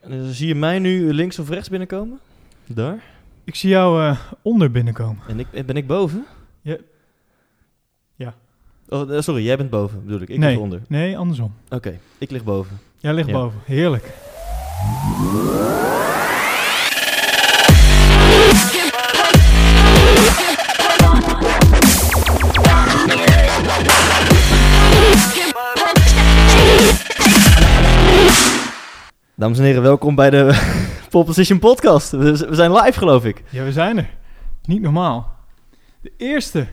Eh, zie je mij nu links of rechts binnenkomen? Daar. Ik zie jou eh, onder binnenkomen. En ik, ben ik boven? Ja. Ja. Oh, eh, sorry, jij bent boven, bedoel ik. Ik nee, lig onder. Nee, andersom. Oké, ik lig boven. Jij ligt Ja. boven. Heerlijk. Dames en heren, welkom bij de Pole Position Podcast. We, we zijn live, geloof ik. Ja, we zijn er. Niet normaal. De eerste.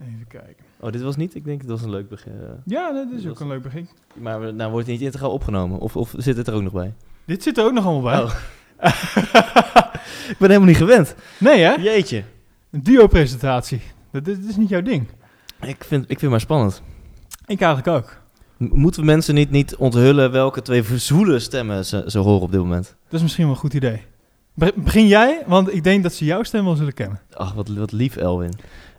Even kijken. Oh, dit was niet? Ik denk het was een leuk begin. eh, Ja, dat is Dat ook een leuk begin. Maar we- nou wordt het niet integraal opgenomen. Of, of zit het er ook nog bij? Dit zit er ook nog allemaal bij. Oh. ik ben helemaal niet gewend. nee, hè? Jeetje. Een duo-presentatie. Dat, dit is niet jouw ding. Ik vind, ik vind het maar spannend. Ik eigenlijk ook. Moeten we mensen niet, niet onthullen welke twee verzoele stemmen ze, ze horen op dit moment? Dat is misschien wel een goed idee. Be- Begin jij, want ik denk dat ze jouw stem wel zullen kennen. Ach, wat, wat lief, Elwin.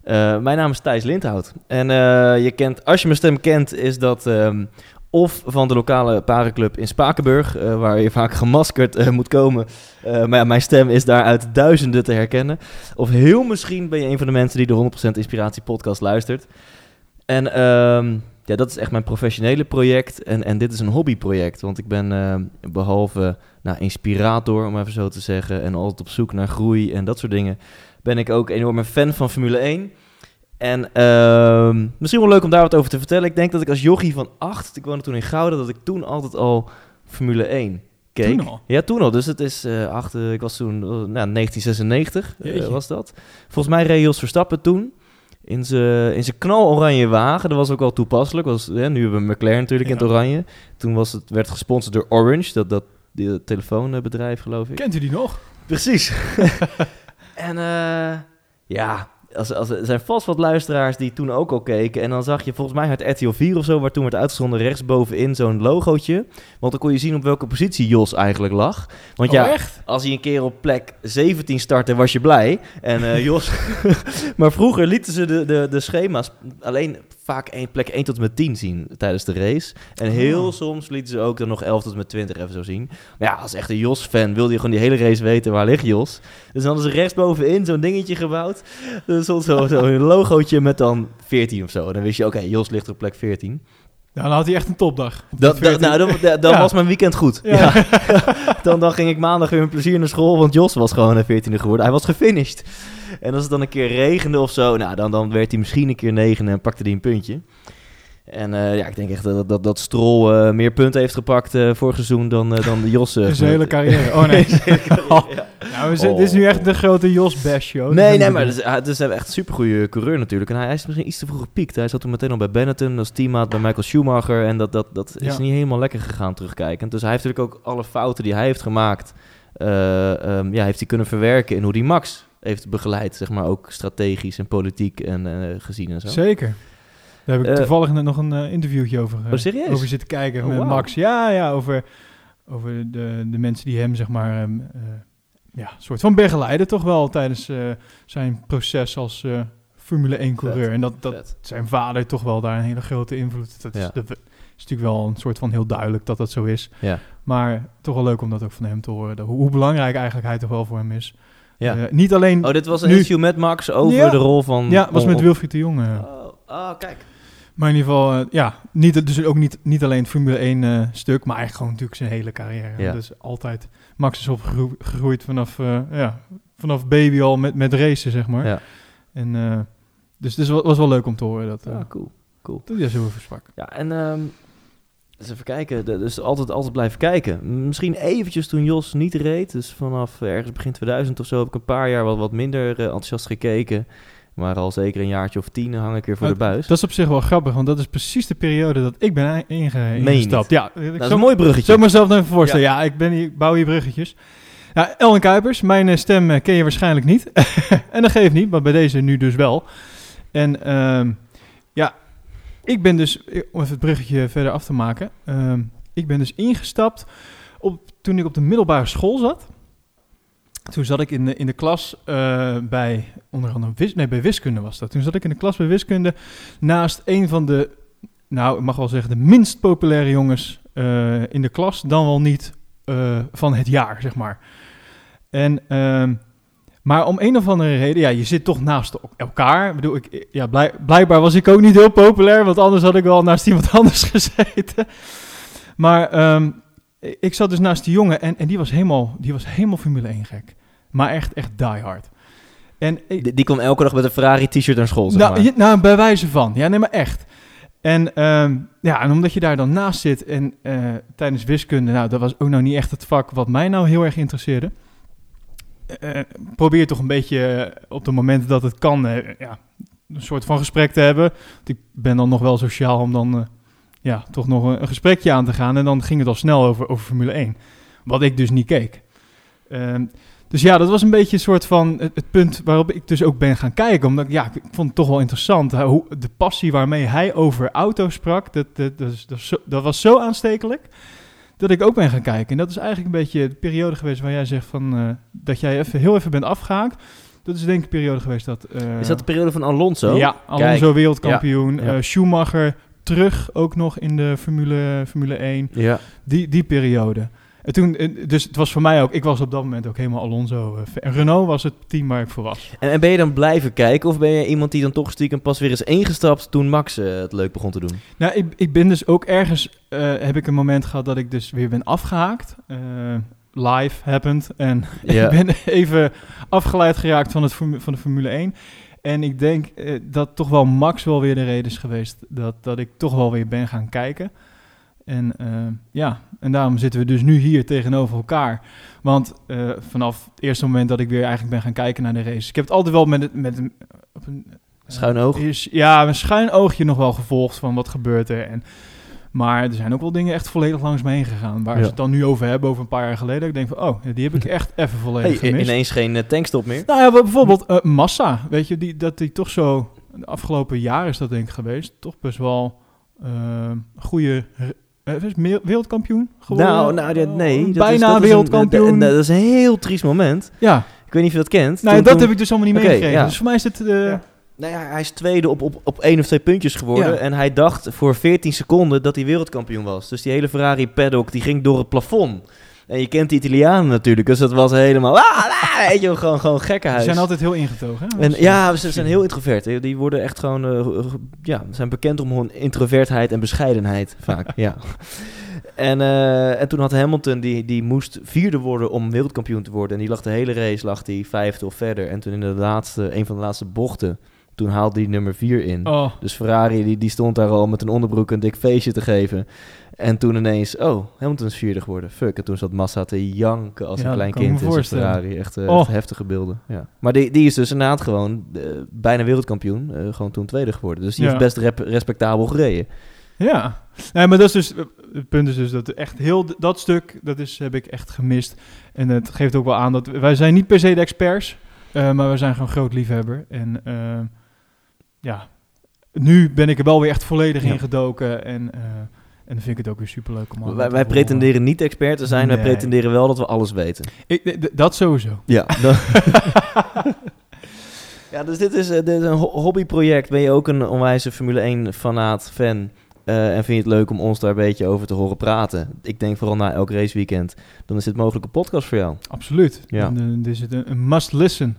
Eh, mijn naam is Thijs Lindhout. En eh, je kent, als je mijn stem kent, is dat ehm, of van de lokale parenclub in Spakenburg, eh, waar je vaak gemaskerd moet komen. Maar ja, mijn stem is daar uit duizenden te herkennen. Of heel misschien ben je een van de mensen die de 100% Inspiratie podcast luistert. En ehm, ja, dat is echt mijn professionele project. En, en dit is een hobbyproject. Want ik ben eh, behalve nou, inspirator, om even zo te zeggen, en altijd op zoek naar groei en dat soort dingen, ben ik ook enorm een fan van Formule 1. En ehm, misschien wel leuk om daar wat over te vertellen. Ik denk dat ik als jochie van 8, ik woonde toen in Gouden, dat ik toen altijd al Formule 1 keek. Toen al? Ja, toen al. Dus het is eh acht, ik was toen, eh, nou, 1996 eh, Jeetje. was dat. Volgens mij reed Jos Verstappen toen in zijn in knaloranje wagen. Dat was ook wel toepasselijk. Was, hè, nu hebben we McLaren natuurlijk in het oranje. Toen was het, werd gesponsord door Orange, dat, dat die telefoonbedrijf geloof ik. Kent u die nog? Precies. en eh, ja, als, als, er zijn vast wat luisteraars die toen ook al keken. En dan zag je volgens mij het RTL 4 of zo, waar toen werd uitgezonden rechtsbovenin zo'n logootje. Want dan kon je zien op welke positie Jos eigenlijk lag. Want oh, ja, echt? als hij een keer op plek 17 startte, was je blij. En eh, Jos... maar vroeger lieten ze de, de, de schema's alleen vaak één, plek 1 tot en met 10 zien tijdens de race. En heel Oh. soms lieten ze ook dan nog 11 tot en met 20 even zo zien. Maar ja, als echte Jos-fan wilde je gewoon die hele race weten waar ligt Jos. Dus dan hadden ze rechtsbovenin zo'n dingetje gebouwd. Er stond zo- zo'n logootje met dan 14 of zo. En dan wist je, oké, Jos ligt op plek 14. Ja, dan had hij echt een topdag. Op Dat, die dat, 14. nou, dan, dan Ja. was mijn weekend goed. Ja. Ja. dan, dan ging ik maandag weer met plezier naar school, want Jos was gewoon een 14e geworden. Hij was gefinished. En als het dan een keer regende of zo, nou, dan, dan werd hij misschien een keer negen en pakte hij een puntje. En eh, ja, ik denk echt dat, dat, dat Stroll eh, meer punten heeft gepakt eh vorig seizoen dan, dan de Jos. eh, In zijn hele carrière. Oh nee. Carrière, ja. Nou, dit is nu echt de grote Jos Bash show. Nee, nee, maar het is, het is echt een supergoeie coureur natuurlijk. En hij, hij is misschien iets te vroeg gepiekt. Hij zat toen meteen al bij Benetton als teammaat bij Michael Schumacher. En dat, dat, dat is Ja. niet helemaal lekker gegaan terugkijkend. Dus hij heeft natuurlijk ook alle fouten die hij heeft gemaakt... eh, ehm, ja, heeft hij kunnen verwerken in hoe hij Max heeft begeleid. Zeg maar ook strategisch en politiek en eh, gezien en zo. Zeker. Daar heb ik Eh, toevallig net nog een eh, interviewtje over, Oh, serieus? over zitten kijken Oh, met. Max. Ja, ja, over, over de, de mensen die hem, zeg maar, ehm, eh, ja, soort van begeleiden toch wel tijdens zijn proces als Formule 1 coureur. Vet. En dat, dat Vet. zijn vader toch wel daar een hele grote invloed. Dat is, Ja. dat is natuurlijk wel een soort van heel duidelijk dat dat zo is. Ja. Maar toch wel leuk om dat ook van hem te horen. dat- hoe, hoe belangrijk eigenlijk hij toch wel voor hem is. Ja. Eh, niet alleen... Oh, dit was een nu- interview met Max over Ja. de rol van... ja, was met Wilfried de Jong. Oh, oh, kijk. Maar in ieder geval, eh, ja, niet, dus ook niet, niet alleen het Formule 1 eh, stuk, maar eigenlijk gewoon natuurlijk zijn hele carrière. Ja. Dus altijd, Max is opgegroeid vanaf, eh, ja, vanaf baby al met, met racen, zeg maar. Ja. En, eh, dus het was, was wel leuk om te horen dat, eh Ah, cool. Cool. dat hij zo over sprak. Ja, en ehm, eens even kijken. Dus altijd, altijd blijven kijken. Misschien eventjes toen Jos niet reed. Dus vanaf ergens begin 2000 of zo heb ik een paar jaar wat, wat minder eh, enthousiast gekeken. Maar al zeker een jaartje of tien hang ik weer voor de buis. Dat is op zich wel grappig, want dat is precies de periode dat ik ben je ingestapt. Ja, ik dat is een mooi bruggetje. Zou ik mezelf nog even voorstellen. Ja, ik, ben hier, ik bouw hier bruggetjes. Ja, Ellen Kuipers, mijn eh, stem eh, ken je waarschijnlijk niet. en dat geeft niet, maar bij deze nu dus wel. En ehm, ja, ik ben dus, eh, om even het bruggetje verder af te maken. ehm, ik ben dus ingestapt op, toen ik op de middelbare school zat. Toen zat ik in de, in de klas eh, bij, onder andere, nee, bij wiskunde was dat. Toen zat ik in de klas bij wiskunde naast een van de, nou, ik mag wel zeggen, de minst populaire jongens eh, in de klas, dan wel niet van het jaar, zeg maar. En, ehm, maar om een of andere reden, ja, je zit toch naast elkaar. Ik bedoel, ik, ja, blijk, blijkbaar was ik ook niet heel populair, want anders had ik wel naast iemand anders gezeten. Maar ehm, ik zat dus naast die jongen en, en die, was helemaal, die was helemaal Formule 1 gek. Maar echt, echt diehard. En ik- Die, die kwam elke dag met een Ferrari t-shirt naar school, zeg nou, maar. je- nou, bij wijze van. Ja, nee, maar echt. En, ehm, ja, en omdat je daar dan naast zit en eh, tijdens wiskunde, nou, dat was ook nou niet echt het vak wat mij nou heel erg interesseerde. Eh, probeer toch een beetje eh, op de momenten dat het kan, eh, ja, een soort van gesprek te hebben. Ik ben dan nog wel sociaal om dan, ja, toch nog een, gesprekje aan te gaan. En dan ging het al snel over, over Formule 1. Wat ik dus niet keek. Ehm, dus ja, dat was een beetje een soort van het, punt waarop ik dus ook ben gaan kijken. Omdat ja, ik, vond het toch wel interessant. Hoe, de passie waarmee hij over auto's sprak, dat, dat, dat, dat was zo aanstekelijk. Dat ik ook ben gaan kijken. En dat is eigenlijk een beetje de periode geweest waar jij zegt van, eh, dat jij even, heel even bent afgehaakt. Dat is denk ik de periode geweest dat... eh, Is dat de periode van Alonso? ja, Alonso wereldkampioen. Ja, eh, Schumacher terug ook nog in de Formule, Formule 1. Ja. Die, die periode. En toen, eh, dus het was voor mij ook, ik was op dat moment ook helemaal Alonso. eh. En Renault was het team waar ik voor was. En, en ben je dan blijven kijken? Of ben je iemand die dan toch stiekem pas weer is ingestapt toen Max eh, het leuk begon te doen? Nou, ik, ik ben dus ook ergens, heb ik een moment gehad dat ik dus weer ben afgehaakt. Eh, live happened. En Ja. ik ben even afgeleid geraakt van, het, van de Formule 1. En ik denk dat toch wel Max wel weer de reden is geweest dat, dat ik toch wel weer ben gaan kijken. En eh, ja, en daarom zitten we dus nu hier tegenover elkaar. Want eh, vanaf het eerste moment dat ik weer eigenlijk ben gaan kijken naar de race. Ik heb het altijd wel met, met een... Op een Schuin oog? Is, ja, een schuin oogje nog wel gevolgd van wat gebeurt er. En, maar er zijn ook wel dingen echt volledig langs me heen gegaan. Waar Ja. ze het dan nu over hebben, over een paar jaar geleden. Ik denk van, oh, die heb ik echt even volledig Hey, gemist. ineens geen eh, tankstop meer? Nou ja, bijvoorbeeld eh, Massa, weet je, die, dat die toch zo, de afgelopen jaar is dat denk ik geweest, toch best wel eh, goede eh, wereldkampioen geworden. Nou, nou ja, nee. dat is- Bijna dat is een- wereldkampioen. dat, dat is een heel triest moment. ja, Ik weet niet of je dat kent. nou, Toen- dat toen- heb ik dus allemaal niet meegekregen. ja. Dus voor mij is het... eh, Ja. Nou ja, hij is tweede op, op, op één of twee puntjes geworden. Ja. En hij dacht voor 14 seconden dat hij wereldkampioen was. Dus die hele Ferrari paddock die ging door het plafond. En je kent die Italianen natuurlijk, dus dat was helemaal... Ah, ah, weet je, gewoon, gewoon gekkenhuis. zijn altijd heel ingetogen. Hè? En ja, ze zijn heel introvert. Die worden echt gewoon, eh, ja, zijn bekend om hun introvertheid en bescheidenheid vaak. ja. En, eh, en toen had Hamilton, die, die moest vierde worden om wereldkampioen te worden. En die lag de hele race, lag die vijfde of verder. En toen in de laatste, een van de laatste bochten, toen haalde hij nummer vier in. Oh, Dus Ferrari die, die stond daar al met een onderbroek een dik feestje te geven. En toen ineens, oh, Hamilton is vierde geworden. Fuck. En toen zat Massa te janken als Ja, een klein kind in zijn. Ferrari. Echt, eh, Oh. echt heftige beelden. Ja. Maar die, die is dus inderdaad gewoon eh, bijna wereldkampioen. eh, gewoon toen tweede geworden. Dus die Ja. heeft best respectabel gereden. Ja, nee, maar dat is dus, het punt is dus dat echt heel dat stuk, dat is, heb ik echt gemist. En het geeft ook wel aan dat wij zijn niet per se de experts, maar we zijn gewoon groot liefhebber. En ja, nu ben ik er wel weer echt volledig Ja. in gedoken en, en dan vind ik het ook weer superleuk om wij wij pretenderen niet expert te zijn. Wij pretenderen wel dat we alles weten. Ik, dat sowieso. Ja. ja, dus dit is, eh, dit is een ho- hobbyproject. Ben je ook een onwijze Formule 1 fanaat, fan? eh, en vind je het leuk om ons daar een beetje over te horen praten? Ik denk vooral na elk raceweekend. Dan is dit mogelijk een podcast voor jou. Absoluut. Ja. Eh, dit is het een must listen.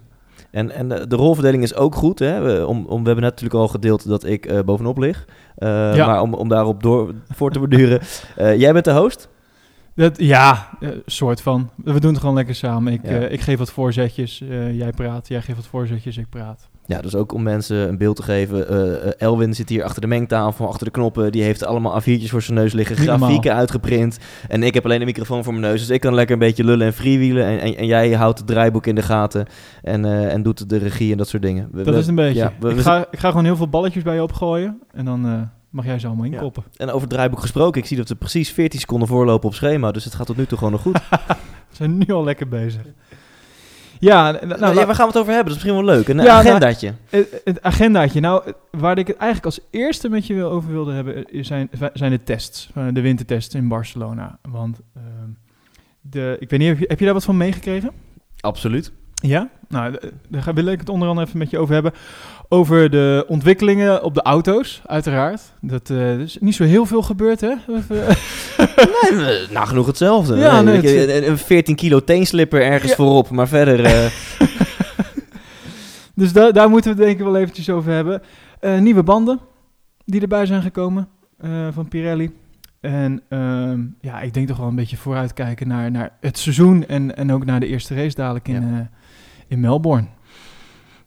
En, en de, de rolverdeling is ook goed. Hè? We, om, om, we hebben net natuurlijk al gedeeld dat ik eh, bovenop lig. Eh, Ja. Maar om, om daarop door, voor te borduren. eh, jij bent de host. Dat, ja, eh, soort van. We doen het gewoon lekker samen. Ik, Ja. eh, ik geef wat voorzetjes, eh, jij praat. Jij geeft wat voorzetjes, ik praat. Ja, dus ook om mensen een beeld te geven. Elwin zit hier achter de mengtafel, achter de knoppen. Die heeft allemaal A4'tjes voor zijn neus liggen, grafieken uitgeprint. En ik heb alleen een microfoon voor mijn neus. Dus ik kan lekker een beetje lullen en freewheelen. En, en, en jij houdt het draaiboek in de gaten en, en doet de regie en dat soort dingen. We- Dat we- is een beetje. ja, we- ik, ga, ik ga gewoon heel veel balletjes bij je opgooien. En dan mag jij ze allemaal Ja. inkoppen. En over het draaiboek gesproken, ik zie dat we precies 14 seconden voorlopen op schema. Dus het gaat tot nu toe gewoon nog goed. We zijn nu al lekker bezig. Ja, nou, nou, ja, waar gaan we het over hebben? Dat is misschien wel leuk. Een Ja, nou- agendaatje. het, het agendaatje. Nou, waar ik het eigenlijk als eerste met je wil- over wilde hebben, eh, zijn, zijn de tests. eh, De wintertests in Barcelona. Want ehm, de, ik weet niet, heb je, heb je daar wat van meegekregen? Absoluut. Ja? Nou, daar ga- wil ik het onder andere even met je over hebben. Over de ontwikkelingen op de auto's, uiteraard. Dat eh, er is niet zo heel veel gebeurd, hè? Nee, nagenoeg hetzelfde. Ja, Nee, nee, een, een 14 kilo teenslipper ergens Ja. voorop, maar verder... eh, dus da- daar moeten we het denk ik wel eventjes over hebben. Eh, nieuwe banden die erbij zijn gekomen van Pirelli. En ehm, ja, ik denk toch wel een beetje vooruitkijken naar, naar het seizoen en, en ook naar de eerste race dadelijk in, Ja. in Melbourne.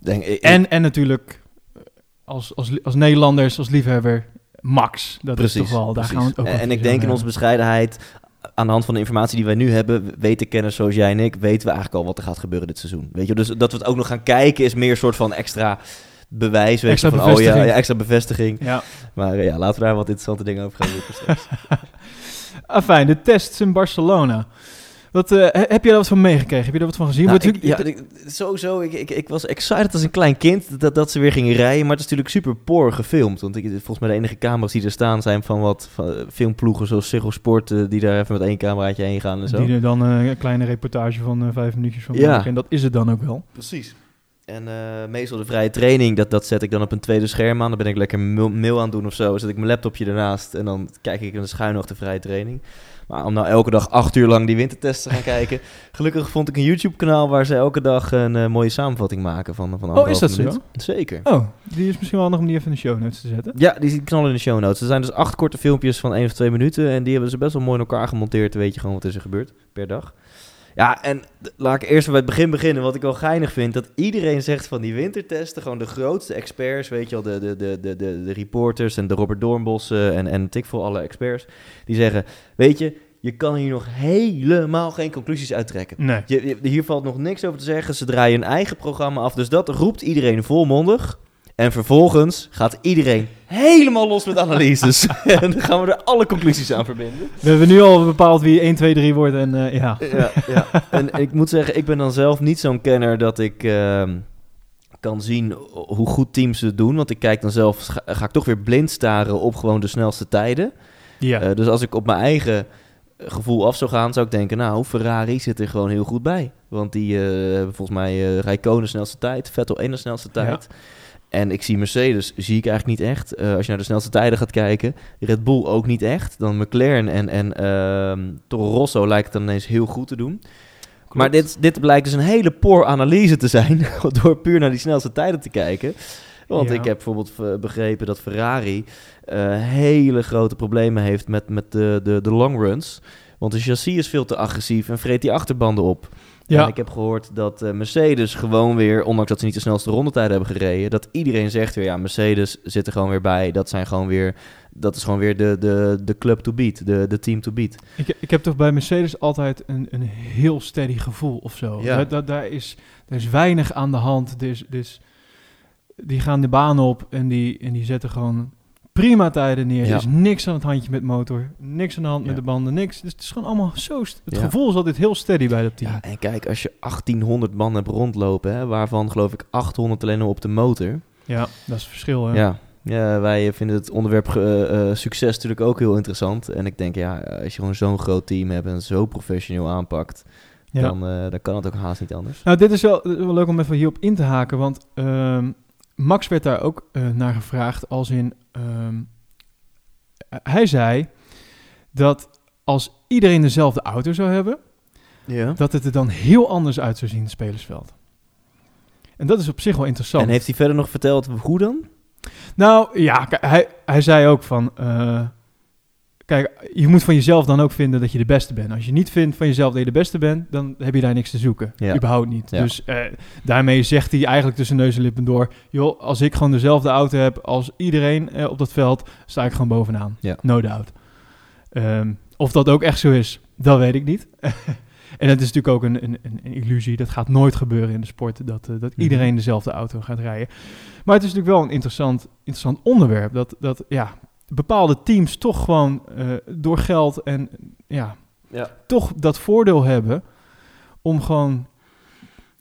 Denk, ik- En, en natuurlijk als, als, als Nederlanders, als liefhebber, Max. Dat Precies. is toch wel, daar precies. gaan we het ook en, ik denk in onze bescheidenheid, aan de hand van de informatie die wij nu hebben, weten kenners zoals jij en ik, weten we eigenlijk al wat er gaat gebeuren dit seizoen. Weet je, dus dat we het ook nog gaan kijken is meer een soort van extra bewijs, weet Extra je, van oh ja, extra bevestiging. Ja. Maar eh, ja, laten we daar wat interessante dingen over gaan roepen straks. Afijn, de tests in Barcelona. Wat, eh, he- heb je daar wat van meegekregen? Heb je daar wat van gezien? Nou, Wordt ik, ja, natuurlijk- ik- sowieso, ik, ik, ik was excited als een klein kind dat, dat ze weer gingen rijden. Maar het is natuurlijk super poor gefilmd. Want ik, volgens mij de enige camera's die er staan zijn van wat van, eh, filmploegen zoals Ziggo Sport... eh, die daar even met één cameraatje heen gaan en zo. Die er dan een kleine reportage van vijf minuutjes van Ja. maken. En dat is het dan ook wel. Precies. En eh, meestal de vrije training, dat, dat zet ik dan op een tweede scherm aan. Dan ben ik lekker mail, aan het doen of zo. Dan zet ik mijn laptopje ernaast en dan kijk ik in de schuin nog de vrije training. Maar om nou elke dag acht uur lang die wintertests te gaan kijken... Gelukkig vond ik een YouTube-kanaal waar ze elke dag een eh, mooie samenvatting maken van, van Oh, is dat zo? Zeker. Oh, die is misschien wel handig om die even in de show notes te zetten. Ja, die knallen in de show notes. Er zijn dus acht korte filmpjes van één of twee minuten. En die hebben ze best wel mooi in elkaar gemonteerd. Weet je gewoon wat is er gebeurd per dag. Ja, en laat ik eerst bij het begin beginnen. Wat ik wel geinig vind, dat iedereen zegt van die wintertesten, gewoon de grootste experts, weet je wel, de, de, de, de, de, de reporters en de Robert Doornbossen en, en tik voor alle experts, die zeggen, weet je, je kan hier nog helemaal geen conclusies uittrekken. Nee. Je, je- hier valt nog niks over te zeggen. Ze draaien hun eigen programma af. Dus dat roept iedereen volmondig. En vervolgens gaat iedereen helemaal los met analyses. en dan gaan we er alle conclusies aan verbinden. We hebben nu al bepaald wie 1, 2, 3 wordt. En eh, ja. Ja, ja. En ik moet zeggen, ik ben dan zelf niet zo'n kenner dat ik ehm, kan zien hoe goed teams het doen. Want ik kijk dan zelf, ga, ga ik toch weer blind staren op gewoon de snelste tijden. ja. Eh, dus als ik op mijn eigen gevoel af zou gaan, zou ik denken, nou, Ferrari zit er gewoon heel goed bij. Want die eh, hebben volgens mij eh Rijkonen de snelste tijd, Vettel één de snelste tijd. En ik zie Mercedes, zie ik eigenlijk niet echt. Eh, als je naar de snelste tijden gaat kijken, Red Bull ook niet echt. Dan McLaren en, en ehm, Toro Rosso lijkt het dan ineens heel goed te doen. Maar dit, dit blijkt dus een hele poor analyse te zijn, door puur naar die snelste tijden te kijken. Want Ja. ik heb bijvoorbeeld begrepen dat Ferrari eh, hele grote problemen heeft met, met de, de, de long runs. Want de chassis is veel te agressief en vreet die achterbanden op. Ja. En ik heb gehoord dat eh, Mercedes gewoon weer, ondanks dat ze niet de snelste rondetijden hebben gereden, dat iedereen zegt weer, ja, Mercedes zit er gewoon weer bij. Dat zijn gewoon weer, dat is gewoon weer de, de, de club to beat, de, de team to beat. Ik, ik heb toch bij Mercedes altijd een, een heel steady gevoel of zo. Ja. Daar, daar, daar, is, daar is weinig aan de hand. Dus, dus die gaan de baan op en die, en die zetten gewoon prima tijden neer. Ja. Er is niks aan het handje met motor, niks aan de hand Ja. met de banden, niks. Dus het is gewoon allemaal zo... Het Ja. gevoel is altijd heel steady bij dat team. Ja, en kijk, als je 1800 man hebt rondlopen, hè, waarvan geloof ik 800 alleen al op de motor. Ja, dat is het verschil. Hè? Ja. Ja, wij vinden het onderwerp eh, eh, succes natuurlijk ook heel interessant. En ik denk, ja, als je gewoon zo'n groot team hebt en zo professioneel aanpakt, Ja. dan, eh, dan kan het ook haast niet anders. Nou, dit is wel, dit is wel leuk om even hierop in te haken, want ehm, Max werd daar ook eh, naar gevraagd als in... ehm, hij zei dat als iedereen dezelfde auto zou hebben, Ja. dat het er dan heel anders uit zou zien, het spelersveld. En dat is op zich wel interessant. En heeft hij verder nog verteld hoe dan? Nou ja, hij, hij zei ook van. eh, kijk, je moet van jezelf dan ook vinden dat je de beste bent. Als je niet vindt van jezelf dat je de beste bent, dan heb je daar niks te zoeken. Ja. Überhaupt niet. Ja. Dus eh, daarmee zegt hij eigenlijk tussen neus en lippen door: joh, als ik gewoon dezelfde auto heb als iedereen eh, op dat veld, sta ik gewoon bovenaan. Ja. No doubt. Ehm, of dat ook echt zo is, dat weet ik niet. en het is natuurlijk ook een, een, een illusie. Dat gaat nooit gebeuren in de sport, dat, eh, dat Mhm. iedereen dezelfde auto gaat rijden. Maar het is natuurlijk wel een interessant, interessant onderwerp. Dat, dat ja, bepaalde teams toch gewoon eh, door geld en ja, Ja. toch dat voordeel hebben om gewoon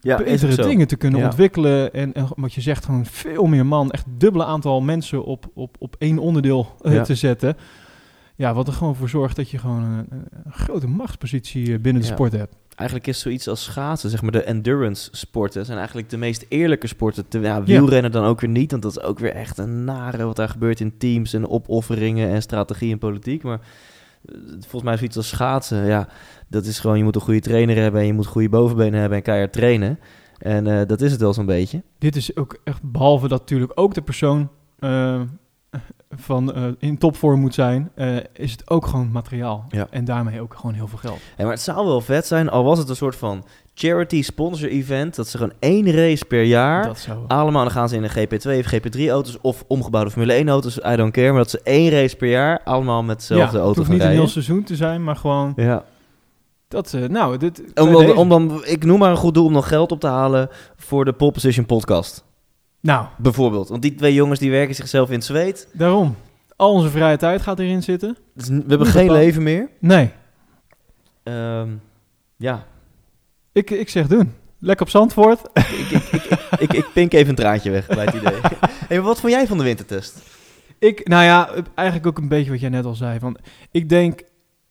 Ja, betere dingen te kunnen Ja. ontwikkelen. En, en wat je zegt, gewoon veel meer man, echt dubbele aantal mensen op, op, op één onderdeel eh, Ja. te zetten. Ja, wat er gewoon voor zorgt dat je gewoon een, een grote machtspositie eh, binnen de sport hebt. Eigenlijk is zoiets als schaatsen, zeg maar de endurance sporten, zijn eigenlijk de meest eerlijke sporten. Te, ja, wielrennen dan ook weer niet, want dat is ook weer echt een nare wat daar gebeurt in teams en opofferingen en strategie en politiek. Maar eh, volgens mij is zoiets als schaatsen, ja, dat is gewoon, je moet een goede trainer hebben en je moet goede bovenbenen hebben en keihard trainen. En eh, dat is het wel zo'n beetje. Dit is ook echt, behalve dat natuurlijk ook de persoon eh, van uh, in topvorm moet zijn, uh, is het ook gewoon materiaal. Ja. En daarmee ook gewoon heel veel geld. Ja, maar het zou wel vet zijn, al was het een soort van charity sponsor event, dat ze gewoon één race per jaar, Dat zou... allemaal, dan gaan ze in een GP2 of GP3 auto's of omgebouwde Formule 1 auto's, I don't care, maar dat ze één race per jaar allemaal met dezelfde ja, het auto hoeft gaan niet een rijden. heel seizoen te zijn, maar gewoon Ja. dat... eh, nou, dit... Om, om, om dan, ik noem maar een goed doel om nog geld op te halen voor de Pole Position podcast, Nou, bijvoorbeeld. Want die twee jongens die werken zichzelf in het zweet. daarom. Al onze vrije tijd gaat erin zitten. Dus we hebben geen leven meer. Nee, Ehm, ja, ik, ik zeg doen. Lekker op Zandvoort. ik, ik, ik, ik, ik, pink even een traantje weg bij het idee. hey, wat vond jij van de wintertest? Ik, nou ja, eigenlijk ook een beetje wat jij net al zei. Van, ik denk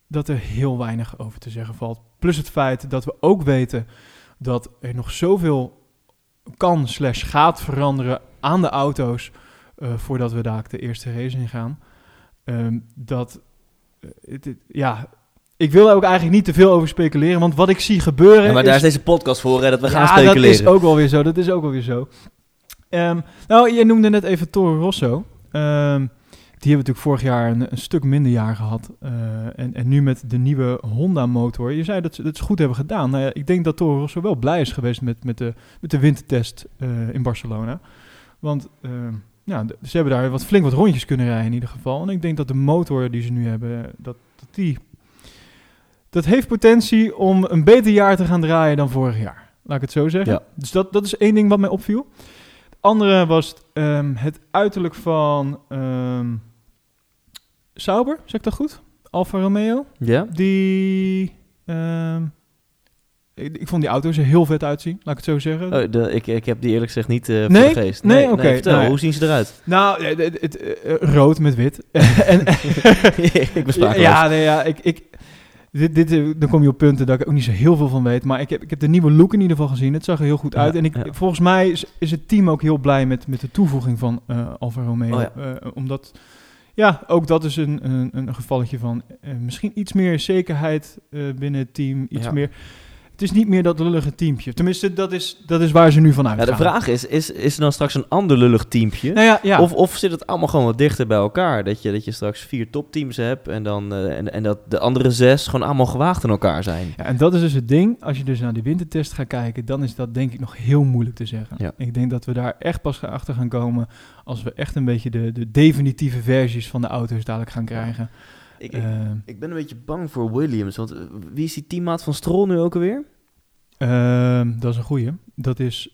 dat er heel weinig over te zeggen valt. Plus het feit dat we ook weten dat er nog zoveel kan slash gaat veranderen aan de auto's... eh, voordat we daar de eerste race in gaan. Ehm, dat, eh, ja, ik wil er ook eigenlijk niet te veel over speculeren. Want wat ik zie gebeuren... Ja, maar daar is is deze podcast voor, hè, dat we gaan speculeren. dat is ook wel weer zo. Dat is ook wel weer zo. Ehm, nou, je noemde net even Toro Rosso. Ehm, die hebben natuurlijk vorig jaar een, een stuk minder jaar gehad. Eh, en, en nu met de nieuwe Honda-motor. Je zei dat ze het goed hebben gedaan. Nou ja, ik denk dat Toro Rosso wel blij is geweest met, met, de, met de wintertest eh, in Barcelona. Want ehm, ja, ze hebben daar wat flink wat rondjes kunnen rijden in ieder geval. En ik denk dat de motor die ze nu hebben, dat, dat die... Dat heeft potentie om een beter jaar te gaan draaien dan vorig jaar. Laat ik het zo zeggen. Ja. Dus dat, dat is één ding wat mij opviel. Het andere was ehm, het uiterlijk van ehm Sauber, zeg ik dat goed? Alfa Romeo. Ja? Die... ehm, ik, ik vond die auto's er heel vet uitzien, laat ik het zo zeggen. Oh, de, ik, ik heb die eerlijk gezegd niet voor Nee? de geest. Nee? Oké, nou hoe zien ze eruit? Nou, eh, het, het, eh, rood met wit. en, ik bespraak ja, nee, ja, ik, ik, dit, dit, dan kom je op punten dat ik ook niet zo heel veel van weet. Maar ik heb, ik heb de nieuwe look in ieder geval gezien. Het zag er heel goed Ja, uit. En ik, ja. volgens mij is, is het team ook heel blij met, met de toevoeging van Alfa Romeo. Oh ja. Omdat, ja, ook dat is een, een, een gevalletje van eh, misschien iets meer zekerheid eh, binnen het team. Iets Ja. meer... Het is niet meer dat lullige teampje. Tenminste, dat is, dat is waar ze nu van Ja, uitgaan. de vraag is, is, is er dan straks een ander lullig teampje? Nou ja, ja. Of, of zit het allemaal gewoon wat dichter bij elkaar? Dat je, dat je straks vier topteams hebt en, dan, eh, en, en dat de andere zes gewoon allemaal gewaagd in elkaar zijn. Ja, en dat is dus het ding. Als je dus naar die wintertest gaat kijken, dan is dat denk ik nog heel moeilijk te zeggen. Ja. Ik denk dat we daar echt pas achter gaan komen als we echt een beetje de, de definitieve versies van de auto's dadelijk gaan krijgen. Ik, ik, Ehm, ik ben een beetje bang voor Williams, want eh, wie is die teammaat van Stroll nu ook alweer? Ehm, dat is een goeie. Dat is...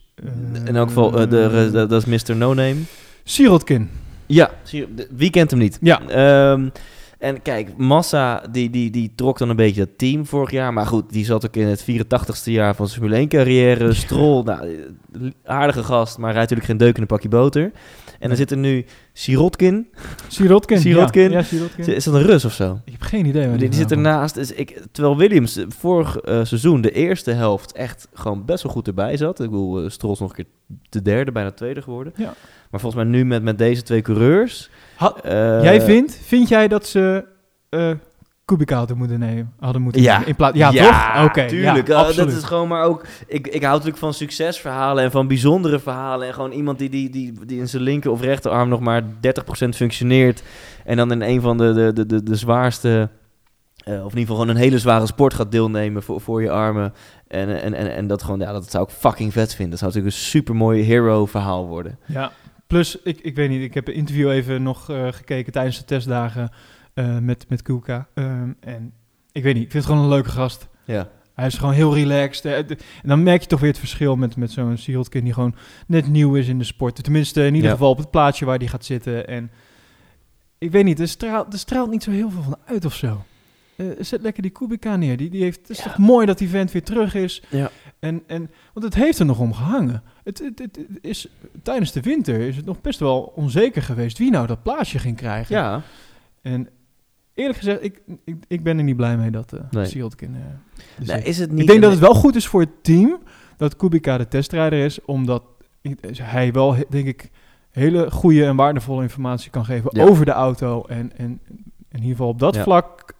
in elk geval, eh, de, de- dat is Mr. No Name. Sirotkin. Ja, wie kent hem niet? Ja. Ehm, en kijk, Massa die, die, die trok dan een beetje dat team vorig jaar. Maar goed, die zat ook in het 84ste jaar van zijn Formule 1 carrière. Stroll, nou, eh, aardige gast, maar rijdt natuurlijk geen deuk in een pakje boter. En dan zit er nu Sirotkin. Sirotkin. Sirotkin. Ja, ja Sirotkin. Is dat een Rus of zo? Ik heb geen idee. Die, die zit ernaast. Dus ik, terwijl Williams vorig eh, seizoen de eerste helft echt gewoon best wel goed erbij zat. Ik bedoel, eh, Stroll is nog een keer de derde, bijna tweede geworden. Ja. Maar volgens mij nu met, met deze twee coureurs... Eh, Jij vindt, vind jij dat ze eh Kubica hadden moeten nemen? Hadden moeten Ja. nemen in plaats, ja, toch? Oké, tuurlijk. ja, Eh, absoluut. dat is gewoon maar ook... Ik, ik hou natuurlijk van succesverhalen en van bijzondere verhalen. En gewoon iemand die, die, die, die in zijn linker of rechterarm nog maar 30% functioneert. En dan in een van de, de, de, de, de zwaarste... eh, of in ieder geval gewoon een hele zware sport gaat deelnemen voor, voor je armen. En, en, en, en dat gewoon, ja, dat zou ik fucking vet vinden. Dat zou natuurlijk een super mooi hero verhaal worden. Ja, plus, ik, ik weet niet, ik heb een interview even nog eh, gekeken tijdens de testdagen eh, met, met Kuka. Ehm, en ik weet niet, ik vind het gewoon een leuke gast. Ja. Hij is gewoon heel relaxed. eh, En dan merk je toch weer het verschil met, met zo'n Sirotkin die gewoon net nieuw is in de sport. Tenminste, in ieder Ja. geval op het plaatsje waar die gaat zitten. En ik weet niet, er straalt, er straalt niet zo heel veel van uit of zo. Eh, zet lekker die Kubica neer. Die, die heeft, het is Ja. toch mooi dat die vent weer terug is. Ja. En, en, want het heeft er nog om gehangen. Het, het, het, het is, tijdens de winter is het nog best wel onzeker geweest wie nou dat plaatsje ging krijgen. Ja. En eerlijk gezegd, ik, ik, ik ben er niet blij mee dat uh, Nee. Sirotkin... eh, er Nou, is het niet ik denk dat het wel goed is voor het team dat Kubica de testrijder is, omdat hij wel, denk ik, hele goede en waardevolle informatie kan geven Ja. over de auto. En, en in ieder geval op dat Ja. vlak,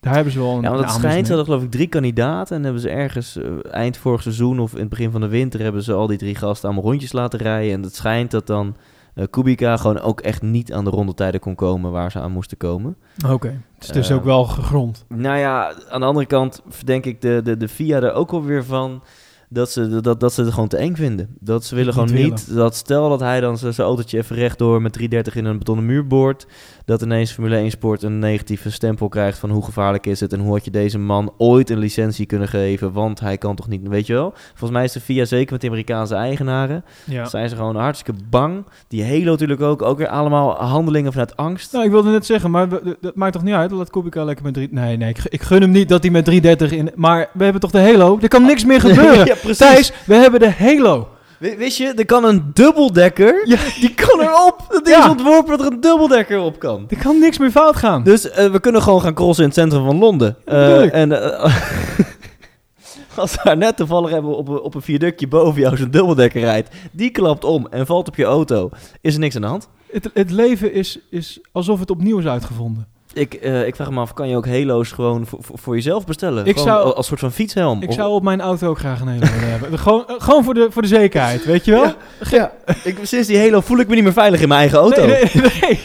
daar hebben ze wel een Ja, want het schijnt, ze mee. hadden geloof ik drie kandidaten. En hebben ze ergens eh, eind vorig seizoen of in het begin van de winter... hebben ze al die drie gasten allemaal rondjes laten rijden. En het schijnt dat dan eh, Kubica gewoon ook echt niet aan de rondetijden kon komen... waar ze aan moesten komen. Oké, het is dus Eh, ook wel gegrond. Nou ja, aan de andere kant verdenk ik de, de, de FIA er ook alweer van... Dat ze, dat, dat ze het gewoon te eng vinden. Dat ze willen gewoon niet... Dat stel dat hij dan zijn autootje even rechtdoor met 330 in een betonnen muur boort... dat ineens Formule 1 Sport een negatieve stempel krijgt van hoe gevaarlijk is het... en hoe had je deze man ooit een licentie kunnen geven... want hij kan toch niet... Weet je wel? Volgens mij is de FIA zeker met de Amerikaanse eigenaren... Ja. zijn ze gewoon hartstikke bang. Die Halo natuurlijk ook. Ook weer allemaal handelingen vanuit angst. Nou, ik wilde net zeggen, maar dat maakt toch niet uit? Laat Kubica lekker met drie... Nee, nee, ik, ik gun hem niet dat hij met 330 in... Maar we hebben toch de Halo? Er kan niks meer gebeuren. ja, precies. Thijs, we hebben de Halo. Wist je, er kan een dubbeldekker, Ja. die kan erop. Ja. is ontworpen dat er een dubbeldekker op kan. Er kan niks meer fout gaan. Dus eh, we kunnen gewoon gaan crossen in het centrum van Londen. Bedoel Eh, en eh, als daar net toevallig hebben op, een- op een viaductje boven jou zo'n dubbeldekker rijdt, die klapt om en valt op je auto, is er niks aan de hand. Het, het leven is, is alsof het opnieuw is uitgevonden. Ik, eh, ik vraag me af, kan je ook Halo's gewoon voor, jezelf bestellen? Ik Gewoon zou- al- als soort van fietshelm? Ik Of- zou op mijn auto ook graag een Halo willen hebben. Gewoon, eh, gewoon voor, de, voor de zekerheid, weet je wel? Ja, ja. Ik, sinds die Halo voel ik me niet meer veilig in mijn eigen auto. Nee, nee, nee.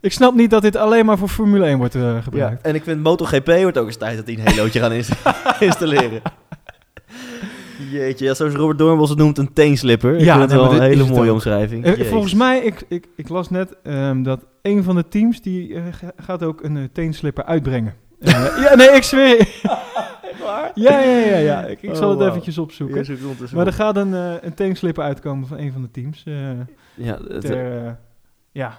Ik snap niet dat dit alleen maar voor Formule 1 wordt eh, gebruikt. Ja, en ik vind MotoGP wordt ook eens tijd dat die een Halootje gaan inst- installeren. Jeetje, ja, zoals Robert Doornbos het noemt, een teenslipper. Ik Ja, vind het wel een hele het mooie omschrijving. Eh, volgens mij, ik, ik, ik las net ehm, dat een van de teams die eh, ga- gaat ook een eh, teenslipper uitbrengen. Ja, nee, ik zweer. je. Ja, ja, ja, ja. Ik, ik zal Oh, het wauw. eventjes opzoeken. Ja, het. Maar er gaat een, een teenslipper uitkomen van een van de teams. ja, het- ter, ja,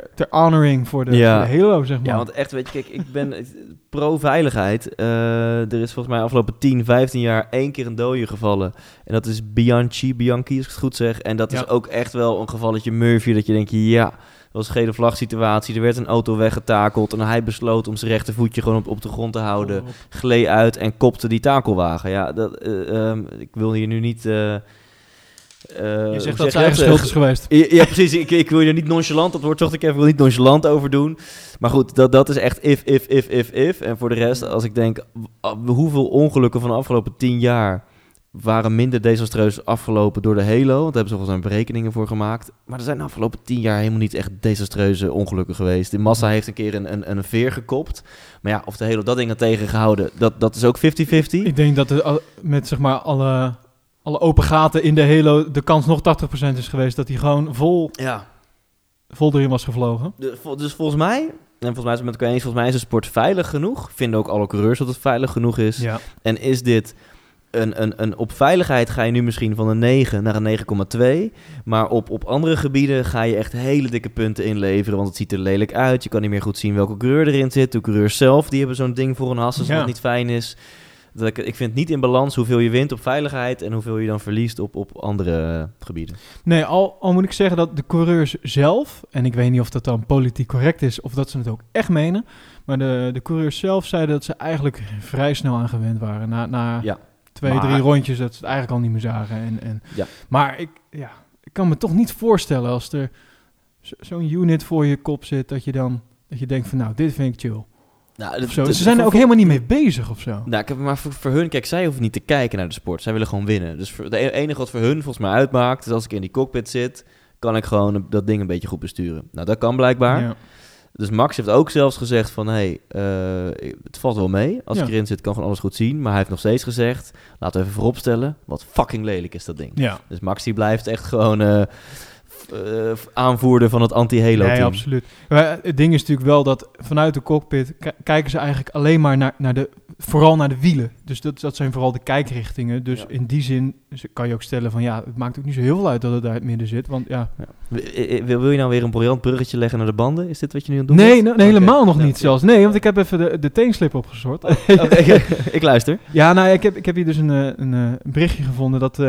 ter, ter honoring voor de, Ja. voor de Halo, zeg maar. ja, want echt, weet je, kijk, ik ben eh, pro-veiligheid. Eh, er is volgens mij afgelopen 10, 15 jaar één keer een dode gevallen. En dat is Bianchi, Bianchi, als ik het goed zeg. En dat Ja. is ook echt wel een gevalletje Murphy, dat je denkt, ja... Dat was een gele vlag situatie. Er werd een auto weggetakeld en hij besloot om zijn rechtervoetje gewoon op, op de grond te houden. gleed uit en kopte die takelwagen. Ja, dat, eh, ehm, ik wil hier nu niet... Je hoe zegt zeg dat je zijn eigen schuld is geweest. Ja, precies. Ik, ik wil je niet nonchalant, dat woord zocht ik even, wil niet nonchalant over doen. Maar goed, dat, dat is echt if, if, if, if, if. En voor de rest, als ik denk, w- hoeveel ongelukken van de afgelopen tien jaar waren minder desastreus afgelopen door de Halo. Want daar hebben ze volgens mij berekeningen voor gemaakt. Maar er zijn de afgelopen tien jaar helemaal niet echt desastreuze ongelukken geweest. De Massa heeft een keer een, een, een veer gekopt. Maar ja, of de Halo dat ding had tegengehouden, dat, dat is ook 50-50. Ik denk dat er al- met zeg maar alle, alle open gaten in de Halo de kans nog 80% is geweest dat hij gewoon vol, Ja, vol erin was gevlogen. Dus volgens mij, en volgens mij is het met elkaar eens, volgens mij is de sport veilig genoeg. Vinden ook alle coureurs dat het veilig genoeg is. Ja. En is dit een, een, een, op veiligheid ga je nu misschien van een 9 naar een 9,2. Maar op, op andere gebieden ga je echt hele dikke punten inleveren. Want het ziet er lelijk uit. Je kan niet meer goed zien welke coureur erin zit. De coureurs zelf, die hebben zo'n ding voor een hassen, Ja. wat niet fijn is. Dat ik, ik vind niet in balans hoeveel je wint op veiligheid en hoeveel je dan verliest op, op andere gebieden. Nee, al, al moet ik zeggen dat de coureurs zelf, en ik weet niet of dat dan politiek correct is of dat ze het ook echt menen, maar de, de coureurs zelf zeiden dat ze eigenlijk vrij snel aan gewend waren. Na, na Ja. twee, Maar- drie rondjes dat ze het eigenlijk al niet meer zagen. En, en, Ja. Maar ik, ja, ik kan me toch niet voorstellen als er zo- zo'n unit voor je kop zit, dat je dan dat je denkt van nou, dit vind ik chill. Nou, zo. Ze zijn er ook helemaal niet mee bezig of zo. Nou, ik heb maar voor, voor hun, kijk, zij hoeven niet te kijken naar de sport. Zij willen gewoon winnen. Dus de e- enige wat voor hun volgens mij uitmaakt, is als ik in die cockpit zit, kan ik gewoon dat ding een beetje goed besturen. Nou, dat kan blijkbaar. Ja. Dus Max heeft ook zelfs gezegd van, hé, hey, eh, het valt wel mee. Als Ja. ik erin zit, kan gewoon alles goed zien. Maar hij heeft nog steeds gezegd, laten we even vooropstellen, wat fucking lelijk is dat ding. ja. Dus Max die blijft echt gewoon eh, aanvoerder van het anti-Halo Nee, absoluut. Maar het ding is natuurlijk wel dat vanuit de cockpit ki- kijken ze eigenlijk alleen maar naar, naar de, vooral naar de wielen. Dus dat, dat zijn vooral de kijkrichtingen. Dus Ja. in die zin kan je ook stellen van ja, het maakt ook niet zo heel veel uit dat het daar in het midden zit. Want ja, Wil, eh, wil wil je nou weer een briljant bruggetje leggen naar de banden? Is dit wat je nu aan het doen nee, nee, helemaal nog Nou, niet zelfs. Nee, want ik heb even de, de teenslip opgezocht. Oké, ik luister. Ja, nou, ik heb, ik heb hier dus een, eh, een, eh, een berichtje gevonden dat eh,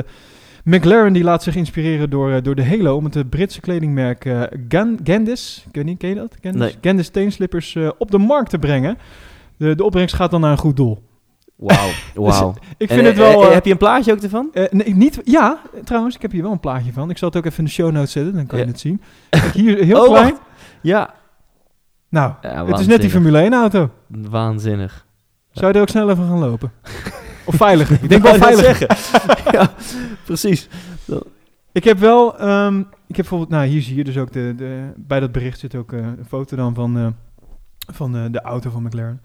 McLaren die laat zich inspireren door, eh, door de Halo om het eh, Britse kledingmerk Gan- Gandis, ken je dat? Gandis, Nee. Gandis teenslippers op de markt te brengen. De, de opbrengst gaat dan naar een goed doel. Wauw, wauw. Ik En, vind het wel... heb je een plaatje ook ervan? nee, niet, ja, trouwens, ik heb hier wel een plaatje van. Ik zal het ook even in de show notes zetten, dan kan je het zien. Kijk, hier heel Oh, klein. wacht. Ja. Nou, ja het is net die Formule 1 auto. Waanzinnig. Zou je er ook snel even gaan lopen? Of veiliger? Ik denk wel veiliger. ja, precies. Ik heb wel, ehm, ik heb bijvoorbeeld, nou hier zie je dus ook de, de bij dat bericht zit ook eh, een foto dan van, eh, van eh, de auto van McLaren.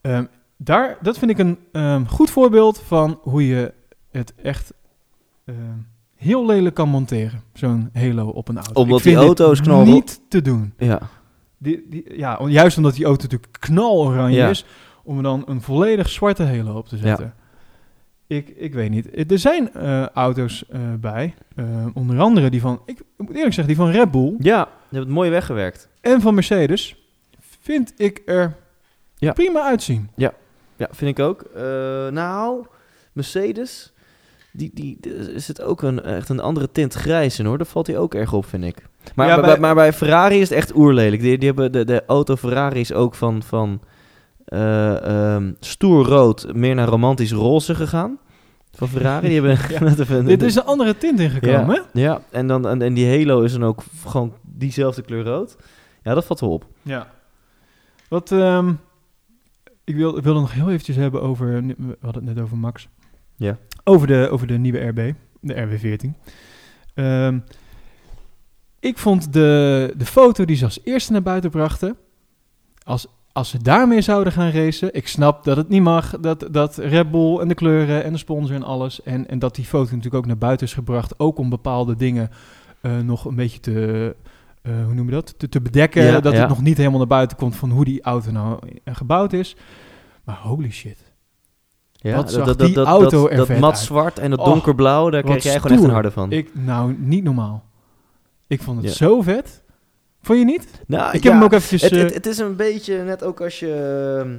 Ehm, daar, dat vind ik een ehm, goed voorbeeld van hoe je het echt heel lelijk kan monteren, zo'n Halo op een auto. Omdat Ik vind die auto dit is knalrood. niet te doen. Ja. Die, die, ja, juist omdat die auto natuurlijk knaloranje Ja. is, om er dan een volledig zwarte Halo op te zetten. Ik, ik weet niet. Er zijn eh, auto's eh, bij, eh, onder andere die van, ik moet eerlijk zeggen, die van Red Bull Ja, je hebt het mooi weggewerkt. en van Mercedes, vind ik er Ja. prima uitzien. Ja, vind ik ook. Eh, nou, Mercedes, die, die, er zit ook een, echt een andere tint grijs in hoor. Daar valt hij ook erg op, vind ik. Maar, Ja, bij, bij- maar bij Ferrari is het echt oerlelijk. Die, die hebben de, de auto Ferrari is ook van, van ehm, stoer rood meer naar romantisch roze gegaan. Van Ferrari. Die hebben Ja. net even... Dit is een andere tint ingekomen, ja, ja, en, dan, en, en die Halo is dan ook gewoon diezelfde kleur rood. Ja, dat valt wel op. Ja. Wat, ehm, ik wil, ik wilde nog heel eventjes hebben over, we hadden het net over Max. Ja. Over de, over de nieuwe RB, de RB14. Ehm, ik vond de, de foto die ze als eerste naar buiten brachten, als, als ze daarmee zouden gaan racen, ik snap dat het niet mag, dat, dat Red Bull en de kleuren en de sponsor en alles, en, en dat die foto natuurlijk ook naar buiten is gebracht, ook om bepaalde dingen eh, nog een beetje te, eh, hoe noem je dat, te, te bedekken, Ja, dat ja. het nog niet helemaal naar buiten komt van hoe die auto nou eh, gebouwd is. Maar holy shit. Ja, Wat zag die auto dat, er dat mat zwart en dat donkerblauw, daar kreeg jij gewoon echt een harde van. Ik, nou, niet normaal. Ik vond het Ja. zo vet. Vond je niet? nou, ik ja, heb hem ook eventjes... het, eh, het, het is een beetje net ook als je, ehm,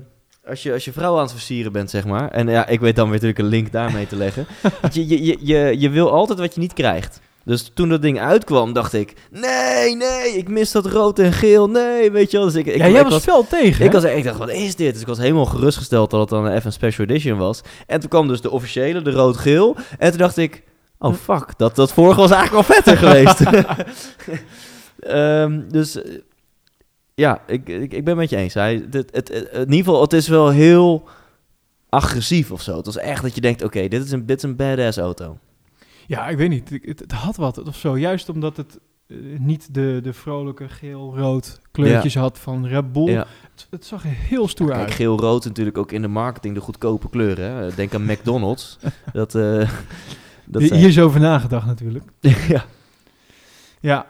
als je, als je vrouw aan het versieren bent, zeg maar. En ja, ik weet dan weer natuurlijk een link daarmee te leggen. Je, je, je, je, je wil altijd wat je niet krijgt. Dus toen dat ding uitkwam, dacht ik... Nee, nee, ik mis dat rood en geel. Nee, weet je wel. Dus ik, ik, ja, ik jij was fel tegen, Ik, was, ik dacht, wat is dit? Dus ik was helemaal gerustgesteld dat het dan even een special edition was. En toen kwam dus de officiële, de rood-geel. En toen dacht ik, oh fuck, dat, dat vorige was eigenlijk wel vetter geweest. Ehm, dus eh, ja, ik, ik, ik ben het met je eens. Hij, dit, het, het- in ieder geval, het is wel heel agressief of zo. Het was echt dat je denkt, oké, dit, is een dit is een badass auto. Ja, ik weet niet. Het, het had wat of zo. Juist omdat het eh, niet de, de vrolijke geel-rood kleurtjes had van Red Bull. Ja. Het, het zag er heel stoer Kijk, uit. geel-rood natuurlijk ook in de marketing de goedkope kleuren. Hè? Denk aan McDonald's. dat, eh dat Hier zijn- hier is over nagedacht natuurlijk. ja. Ja,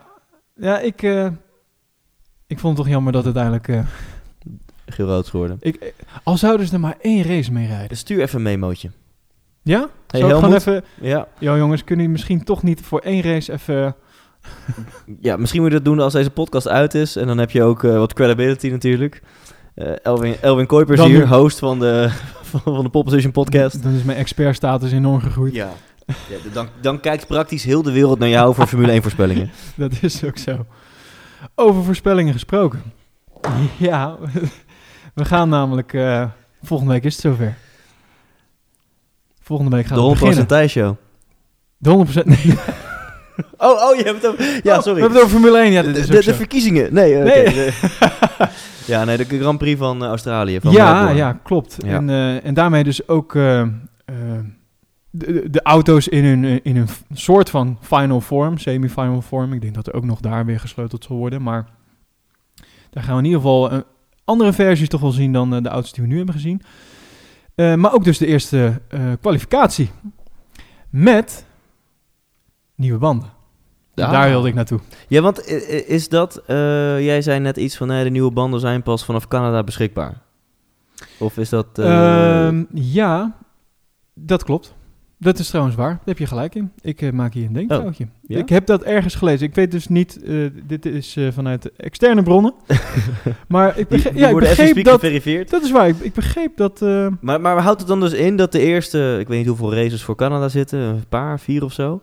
ja ik, eh, ik vond het toch jammer dat uiteindelijk... eh Geel-rood is geworden. ik, eh, al zouden ze er maar één race mee rijden. Stuur even een memootje. Ja? Hey, Zou ik gewoon even... Ja. Yo jongens, kunnen jullie misschien toch niet voor één race even... ja, misschien moet je dat doen als deze podcast uit is. En dan heb je ook eh, wat credibility natuurlijk. Eh, Elwin, Elwin Kuipers hier, host van de, van, van de Position podcast. Dan is mijn expertstatus enorm gegroeid. Ja. Ja dan, dan kijkt praktisch heel de wereld naar jou voor Formule 1 voorspellingen. Dat is ook zo. Over voorspellingen gesproken. Ja, we gaan namelijk... eh, volgende week is het zover. Volgende week gaan de we 100% beginnen. Thijs Show. De 100%... Nee. Oh, oh, je hebt het over... Ja, Oh, sorry. We hebben het over Formule 1. Ja, de, dat is de, de verkiezingen. Nee, eh, Nee. de- ja, nee, de Grand Prix van eh, Australië. Van ja, Melbourne. ja, klopt. Ja. En, en daarmee dus ook de, de- auto's in hun, eh, in een soort van final form, semi-final form. Ik denk dat er ook nog daar weer gesleuteld zal worden. Maar daar gaan we in ieder geval eh, andere versies toch wel zien dan eh, de auto's die we nu hebben gezien. Maar ook dus de eerste kwalificatie. Met nieuwe banden. Ja. Daar wilde ik naartoe. Ja, want is dat... jij zei net iets van... nee, de nieuwe banden zijn pas vanaf Canada beschikbaar. Of is dat... eh, Ehm, ja, dat klopt. Dat is trouwens waar. Daar heb je gelijk in. Ik eh, maak hier een denkfoutje. Oh, ja? Ik heb dat ergens gelezen. Ik weet dus niet, eh, dit is eh, vanuit externe bronnen. maar ik, die, begreep, die ja, ik begreep dat... geverifieerd. Dat is waar. Ik, ik begreep dat... Maar, maar houdt het dan dus in dat de eerste... Ik weet niet hoeveel races voor Canada zitten. Een paar, vier of zo.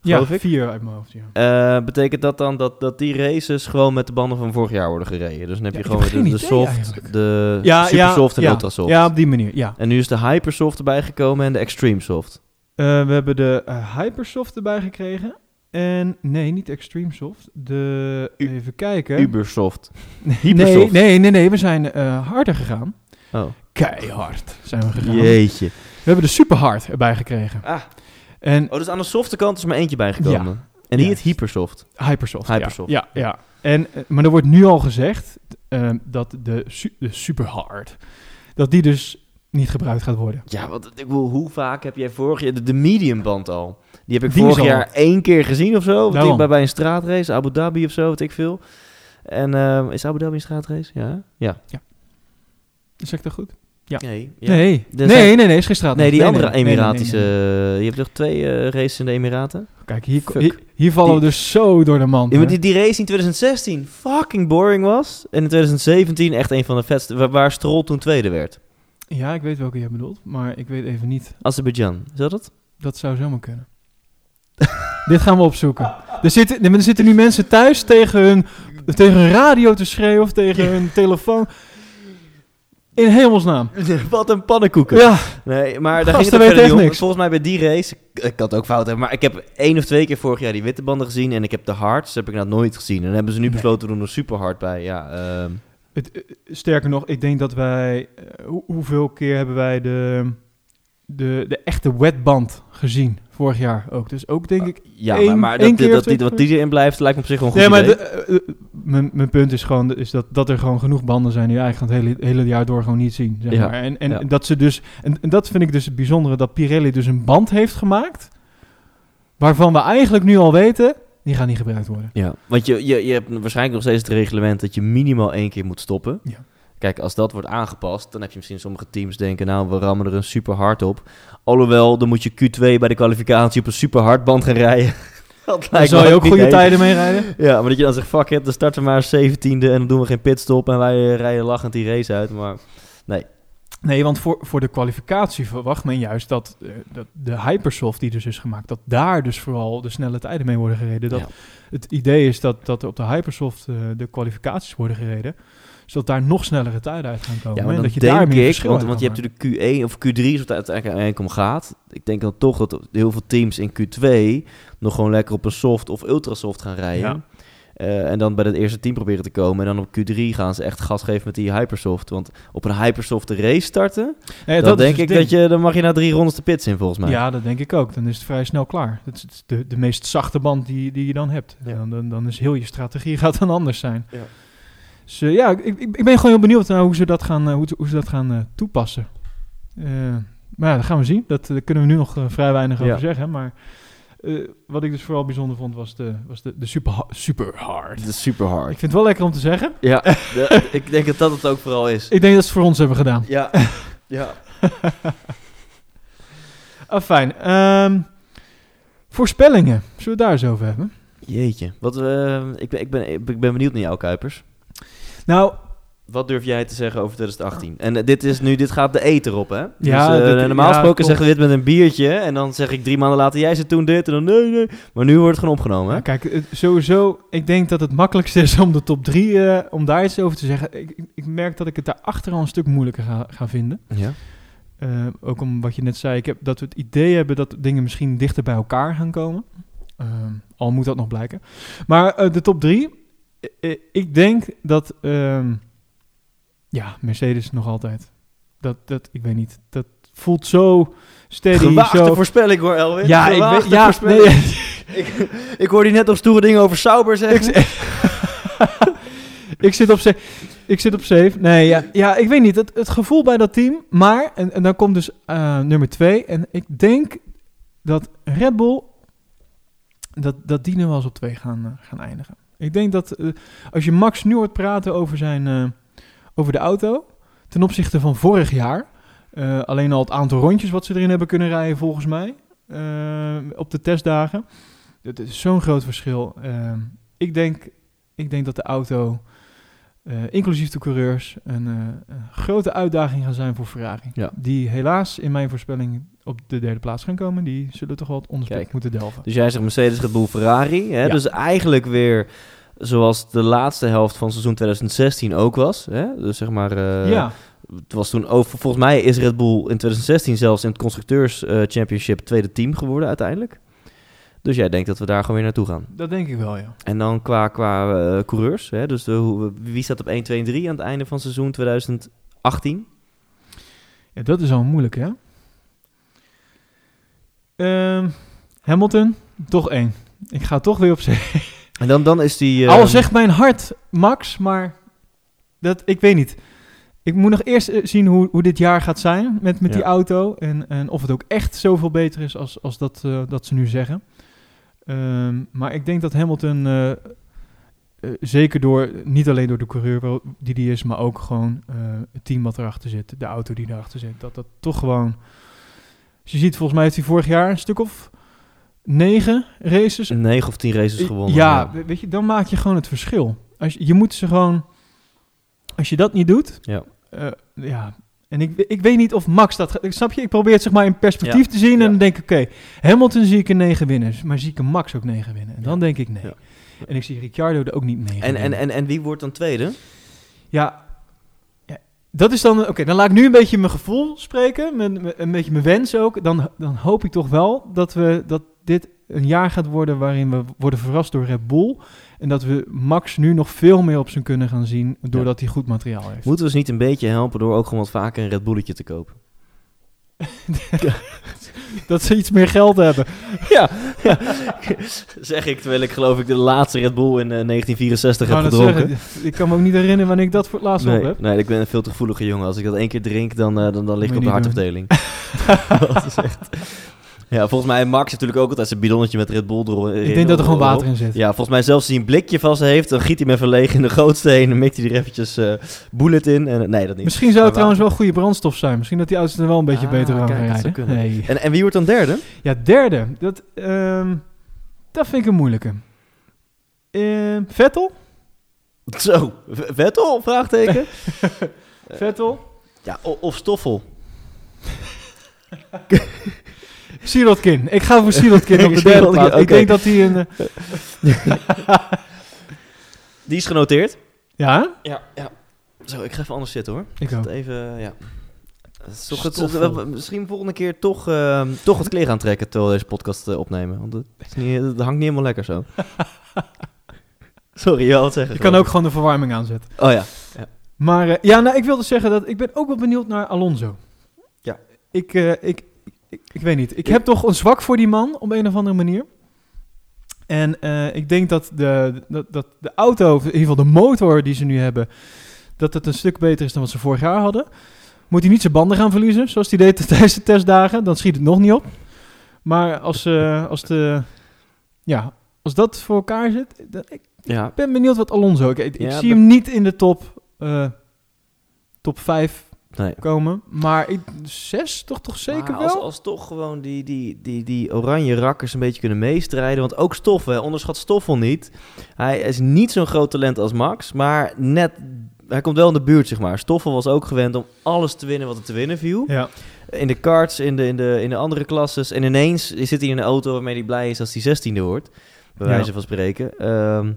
Ja, ik. vier uit mijn hoofd, ja. Betekent dat dan dat, dat die races gewoon met de banden van vorig jaar worden gereden? Dus dan heb je gewoon heb de, soft, eigenlijk. de Ja, super ja, en ja. ultra soft. Ja, op die manier, ja. En nu is de hypersoft erbij gekomen en de extreme soft. Eh, we hebben de eh, Hypersoft erbij gekregen. En nee, niet Extreme Soft. De, U- even kijken. Ubersoft. nee, Hypersoft. nee, nee, nee, we zijn eh, harder gegaan. Oh, Keihard zijn we gegaan. jeetje. We hebben de Superhard erbij gekregen. Ah. En Oh, dus aan de softe kant is maar eentje bijgekomen. En die heet Hypersoft. Hypersoft. Hypersoft. Ja, ja. ja. En, maar er wordt nu al gezegd dat de, su de Superhard, dat die dus niet gebruikt gaat worden. Ja, want ik bedoel, hoe vaak heb jij vorig jaar de, de medium band al? Die heb ik Die vorig jaar één keer gezien of zo. Ik bij, bij een straatrace, Abu Dhabi of zo, weet ik veel. En ehm, is Abu Dhabi een straatrace? Ja. Ja. Zeg ik dat goed? Ja. Nee. ja. Nee. Nee, zijn- nee, nee, is geen straat. Nee, die nee, andere nee, nee, nee, Emiratische... nee, nee. Je hebt toch twee eh, races in de Emiraten? Kijk, hier, hier, hier vallen we dus zo door de. Ja, maar die, die race in 2016 fucking boring was. En in 2017 echt een van de vetste... Waar, waar Stroll toen tweede werd. Ja, ik weet welke jij bedoelt, maar ik weet even niet. Azerbeidzjan. Is dat het? Dat zou zomaar kunnen. Dit gaan we opzoeken. Er zitten, er zitten nu mensen thuis tegen hun, tegen hun radio te schreeuwen of tegen hun telefoon. In hemelsnaam. Wat een pannenkoeken. Ja, Nee, maar daar ging het verder om. niks. Volgens mij bij die race, ik, had ook fout hebben, maar ik heb één of twee keer vorig jaar die witte banden gezien en ik heb de hards, heb ik nou nooit gezien. En dan hebben ze nu Nee. besloten te doen er super hard bij. Ja, ehm, het, eh, sterker nog, ik denk dat wij... eh, hoe- hoeveel keer hebben wij de, de, de echte wetband gezien vorig jaar ook. Dus ook denk ik... ja maar, maar één dat, keer dat, twee wat die erin blijft, lijkt me op zich wel een Nee, goed maar de, eh, mijn, mijn punt is gewoon is dat, dat er gewoon genoeg banden zijn die eigenlijk het hele, hele jaar door gewoon niet zien. Zeg Ja, maar. En, en ja. dat ze dus, en, en dat vind ik dus het bijzondere, dat Pirelli dus een band heeft gemaakt, waarvan we eigenlijk nu al weten, die gaat niet gebruikt worden. Ja, want je, je, je hebt waarschijnlijk nog steeds het reglement dat je minimaal één keer moet stoppen. Ja. Kijk, als dat wordt aangepast, dan heb je misschien sommige teams denken, nou, we rammen er een super hard op. Alhoewel, dan moet je Q2 bij de kwalificatie op een super hardband gaan rijden. dat lijkt zal me je ook goede tijden mee rijden. Ja, maar dat je dan zegt, fuck it, dan starten we maar 17e en dan doen we geen pitstop en wij rijden lachend die race uit. Maar Nee, want voor, voor de kwalificatie verwacht men juist dat, eh, dat de Hypersoft die dus is gemaakt, dat daar dus vooral de snelle tijden mee worden gereden. Dat Ja. Het idee is dat, dat op de Hypersoft eh, de kwalificaties worden gereden, zodat daar nog snellere tijden uit gaan komen. ja, maar en dat je denk daar meer ik, want, want je hebt natuurlijk Q1 of Q3 is wat het uiteindelijk om gaat. Ik denk dan toch dat heel veel teams in Q2 nog gewoon lekker op een soft of ultrasoft gaan rijden. Ja. Eh, en dan bij het eerste team proberen te komen. En dan op Q3 gaan ze echt gas geven met die Hypersoft. Want op een Hypersoft de race starten. Nee, dan dat denk ik dat je, dan mag je na drie rondes de pits in volgens mij. Ja, dat denk ik ook. Dan is het vrij snel klaar. Dat is de, de meest zachte band die, die je dan hebt. Ja. Dan, dan, dan is heel je strategie gaat dan anders zijn. Ja. Dus eh, ja, ik, ik, ik ben gewoon heel benieuwd naar hoe ze dat gaan, eh, hoe, hoe ze dat gaan toepassen. Maar ja, dat gaan we zien. Dat, daar kunnen we nu nog vrij weinig Ja. over zeggen. Maar eh, wat ik dus vooral bijzonder vond, was de, was de, de super, super hard. Is super Ik hard. vind het wel lekker om te zeggen. Ja, de- ik denk dat dat het ook vooral is. Ik denk dat ze het voor ons hebben gedaan. Ja, ja. Ah, fijn. Ehm, voorspellingen. Zullen we het daar eens over hebben? Jeetje. Wat, eh, ik, ben, ik, ben, ik ben benieuwd naar jou, Kuipers. Nou, Wat durf jij te zeggen over 2018? En eh, dit, is nu, dit gaat de eter op, hè? Ja, dus, eh, dit- normaal gesproken zeggen we dit met een biertje. En dan zeg ik drie maanden later, jij zei toen dit. En dan nee, nee. Maar nu wordt het gewoon opgenomen, hè? Ja, kijk, sowieso, ik denk dat het makkelijkste is om de top 3, om daar iets over te zeggen. Ik, ik, merk dat ik het daarachter al een stuk moeilijker ga, ga vinden. Ja. Eh, ook om wat je net zei, ik heb, dat we het idee hebben dat dingen misschien dichter bij elkaar gaan komen. Al moet dat nog blijken. Maar eh, de top 3, ik denk dat, ehm, ja, Mercedes nog altijd. Dat, dat, ik weet niet, dat voelt zo steady. Gewaagde zo, voorspelling hoor, Elwin. ja, ik weet, ja, voorspelling. nee, ik, ik hoorde net nog stoere dingen over Sauber zeggen. Ik, ik zit op safe. Ik zit op safe. Nee, ja, ja ik weet niet. Het, het gevoel bij dat team. Maar, en, en dan komt dus eh, nummer twee. En ik denk dat Red Bull, dat, dat die nu wel eens op twee gaan, eh, gaan eindigen. Ik denk dat eh, als je Max nu hoort praten over, zijn, over de auto, ten opzichte van vorig jaar, eh, alleen al het aantal rondjes wat ze erin hebben kunnen rijden volgens mij, eh, op de testdagen. Dat is zo'n groot verschil. Eh, ik, denk, ik denk dat de auto inclusief de coureurs, een, een grote uitdaging gaan zijn voor Ferrari. Ja. Die helaas in mijn voorspelling op de derde plaats gaan komen. Die zullen toch wel het moeten delven. Dus jij zegt Mercedes, Red Bull, Ferrari. Hè? Ja. Dus eigenlijk weer zoals de laatste helft van seizoen 2016 ook was. Hè? Dus zeg maar, eh, ja, het was toen over. Volgens mij is Red Bull in 2016 zelfs in het constructeurs eh, championship tweede team geworden uiteindelijk. Dus jij denkt dat we daar gewoon weer naartoe gaan. dat denk ik wel, ja. En dan qua, qua eh, coureurs, hè? dus de, wie staat op 1, 2 en 3 aan het einde van seizoen 2018? Ja, dat is al moeilijk, hè? Ehm, Hamilton, toch één. Ik ga toch weer op zee. En dan, dan is die... Al zegt mijn hart Max, maar dat, ik weet niet. Ik moet nog eerst eh, zien hoe, hoe dit jaar gaat zijn met, met die auto. En, en of het ook echt zoveel beter is als, als dat, eh, dat ze nu zeggen. Ehm, maar ik denk dat Hamilton, eh, zeker door, niet alleen door de coureur die die is, maar ook gewoon het team wat erachter zit, de auto die erachter zit, dat dat toch gewoon... Je ziet, volgens mij heeft hij vorig jaar een stuk of negen races 9 of 10 races gewonnen. ja, we- weet je, dan maak je gewoon het verschil. Als je, je moet ze gewoon, als je dat niet doet, Ja. eh, ja. En ik, ik weet niet of Max dat, snap je? Ik probeer het zeg maar in perspectief Ja, te zien en ja. dan denk ik, oké, Hamilton zie ik een 9 winnen, maar zie ik een Max ook 9 winnen. En dan denk ik nee. En ik zie Ricciardo er ook niet 9 En, en, en, en wie wordt dan tweede? Ja, dat is dan... Oké, dan laat ik nu een beetje mijn gevoel spreken. Mijn, mijn- een beetje mijn wens ook. Dan, dan hoop ik toch wel dat, we, dat dit een jaar gaat worden... waarin we worden verrast door Red Bull. En dat we Max nu nog veel meer op zijn kunnen gaan zien... doordat hij goed materiaal heeft. Moeten we ze niet een beetje helpen door ook gewoon wat vaker een Red Bulletje te kopen? Dat ze iets meer geld hebben. Ja, zeg ik terwijl ik geloof ik de laatste Red Bull in eh, 1964 Ik heb net gedronken. zeggen, ik kan me ook niet herinneren wanneer ik dat voor het laatst op heb. nee, ik ben een veel te gevoelige jongen. Als ik dat één keer drink, dan, eh, dan, dan lig ik op de hartafdeling. dat is echt... Ja, volgens mij Max natuurlijk ook altijd zijn bidonnetje met Red Bull erin. Ik denk dat er gewoon water in zit. Ja, volgens mij zelfs als hij een blikje vast heeft, dan giet hij hem even leeg in de grootste heen. Dan mikt hij er eventjes eh bullet in. En, nee, dat niet. Misschien zou het trouwens wel goede brandstof zijn. Misschien dat die auto's er wel een beetje Ah, beter aan kijk, gaan dat zou rijden. kunnen. Nee. En, en wie wordt dan derde? Ja, derde. Dat, ehm, dat vind ik een moeilijke. Ehm, Vettel? Zo, Vettel? Vraagteken. Vettel? ja, of Stoffel. Sirotkin. Ik ga voor Sirotkin op de derde plaats. Ik oké. denk dat hij een... eh, Die is genoteerd. ja? Ja, ja. Zo, ik ga even anders zitten hoor. Ik Het ook. Even, ja. Het toch het, misschien volgende keer toch, ehm, toch wat kleren aantrekken terwijl we deze podcast eh, opnemen. Want het, is niet, het hangt niet helemaal lekker zo. Sorry, je wat zeggen. Je kan ook gewoon de verwarming aanzetten. Oh ja. Maar eh, ja, nou, ik wilde zeggen dat ik ben ook wel benieuwd naar Alonso. Ja. Ik, eh, ik, ik, ik weet niet. Ik heb toch een zwak voor die man op een of andere manier. En eh, ik denk dat de, dat, dat de auto, of in ieder geval de motor die ze nu hebben, dat het een stuk beter is dan wat ze vorig jaar hadden. Moet hij niet zijn banden gaan verliezen, zoals hij deed tijdens de testdagen, dan schiet het nog niet op. Maar als, eh, als, de, ja, als dat voor elkaar zit, dan, ik Ja, ben benieuwd wat Alonso. Ik, ik Ja, zie hem niet in de top, eh, top 5 nee. komen. Maar ik, 6 toch, toch zeker Maar als, wel? als toch gewoon die, die, die, die oranje rakkers een beetje kunnen meestrijden. Want ook Stoffel, onderschat Stoffel niet. Hij is niet zo'n groot talent als Max. Maar net, hij komt wel in de buurt, zeg maar. Stoffel was ook gewend om alles te winnen wat er te winnen viel. Ja. In de karts, in de, in de, in de andere klasses. En ineens zit hij in een auto waarmee hij blij is als hij zestiende wordt. Bij Ja. wijze van spreken. Ehm,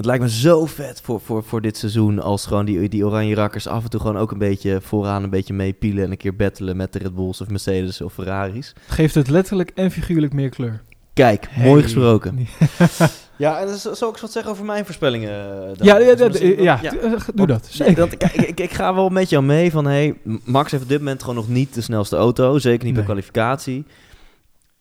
het lijkt me zo vet voor, voor, voor dit seizoen als gewoon die, die oranje rakkers af en toe gewoon ook een beetje vooraan een beetje meepielen en een keer battelen met de Red Bulls of Mercedes of Ferraris. Geeft het letterlijk en figuurlijk meer kleur. Kijk, Hey. mooi gesproken. Ja, en dan zal ik eens wat zeggen over mijn voorspellingen? eh, dan? Ja, ja, Dus ja, ja, eh, doe dat. Nee, Zeker. dat, ik, ik ga wel met jou mee van, hey, Max heeft op dit moment gewoon nog niet de snelste auto. Zeker niet bij Nee. kwalificatie.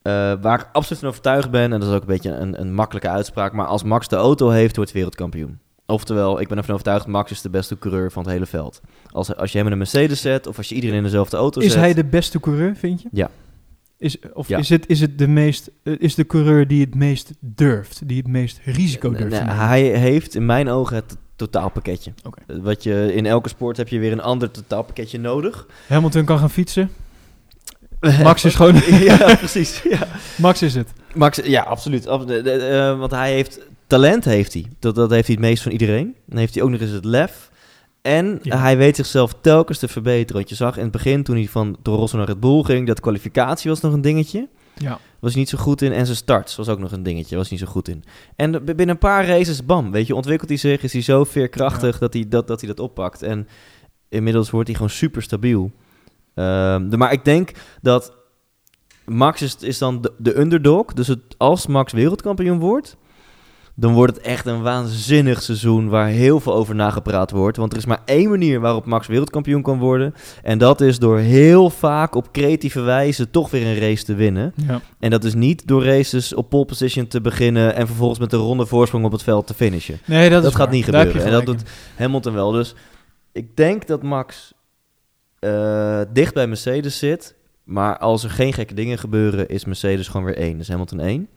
Eh, waar ik absoluut van overtuigd ben, en dat is ook een beetje een, een makkelijke uitspraak, maar als Max de auto heeft, wordt hij wereldkampioen. Oftewel, ik ben ervan overtuigd, Max is de beste coureur van het hele veld. Als, als je hem in een Mercedes zet, of als je iedereen in dezelfde auto Is zet... hij de beste coureur, vind je? Ja. Is, of Ja. is, het, is het de meest, eh, is de coureur die het meest durft, die het meest risico durft? Nee, hij heeft in mijn ogen het totaalpakketje. Wat je, in elke sport heb je weer een ander totaalpakketje nodig. Hamilton kan gaan fietsen. Max is gewoon... ja, precies. Ja. Max is het. Max, ja, absoluut. Ab- de- de- eh, want hij heeft talent heeft hij. Dat, dat heeft hij het meest van iedereen. Dan heeft hij ook nog eens het lef. En Ja. hij weet zichzelf telkens te verbeteren. Want je zag in het begin, toen hij van Toro Rosso naar Red Bull ging... dat kwalificatie was nog een dingetje. Ja. Was hij niet zo goed in. En zijn starts was ook nog een dingetje. Was hij niet zo goed in. En binnen een paar races, bam. Weet je, ontwikkelt hij zich. Is hij zo veerkrachtig dat, hij dat, dat hij dat oppakt. En inmiddels wordt hij gewoon super stabiel. Ehm, de, maar ik denk dat Max is, is dan de, de underdog. Dus het, als Max wereldkampioen wordt, dan wordt het echt een waanzinnig seizoen waar heel veel over nagepraat wordt. Want er is maar één manier waarop Max wereldkampioen kan worden. En dat is door heel vaak op creatieve wijze toch weer een race te winnen. Ja. En dat is niet door races op pole position te beginnen en vervolgens met een ronde voorsprong op het veld te finishen. Nee, dat, gaat waar. niet gebeuren. En dat gelijk Hamilton wel. Dus ik denk dat Max eh, dicht bij Mercedes zit. Maar als er geen gekke dingen gebeuren, is Mercedes gewoon weer één. Dus Hamilton één.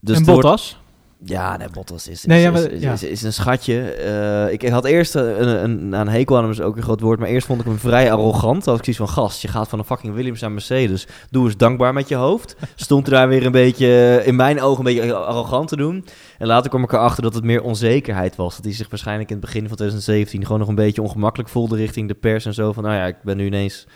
Dus en Bottas? Ja, nee, Bottas is, is, Nee, ja, is, maar- is, ja. is, is een schatje. Eh, ik had eerst een, een, een, een hekel aan hem, is ook een groot woord. Maar eerst vond ik hem vrij arrogant. Als ik zoiets van, gast, je gaat van een fucking Williams naar Mercedes. Doe eens dankbaar met je hoofd. Stond er daar weer een beetje, in mijn ogen, een beetje arrogant te doen. En later kwam ik erachter dat het meer onzekerheid was. Dat hij zich waarschijnlijk in het begin van 2017 gewoon nog een beetje ongemakkelijk voelde richting de pers en zo. Van, nou ja, ik ben nu ineens...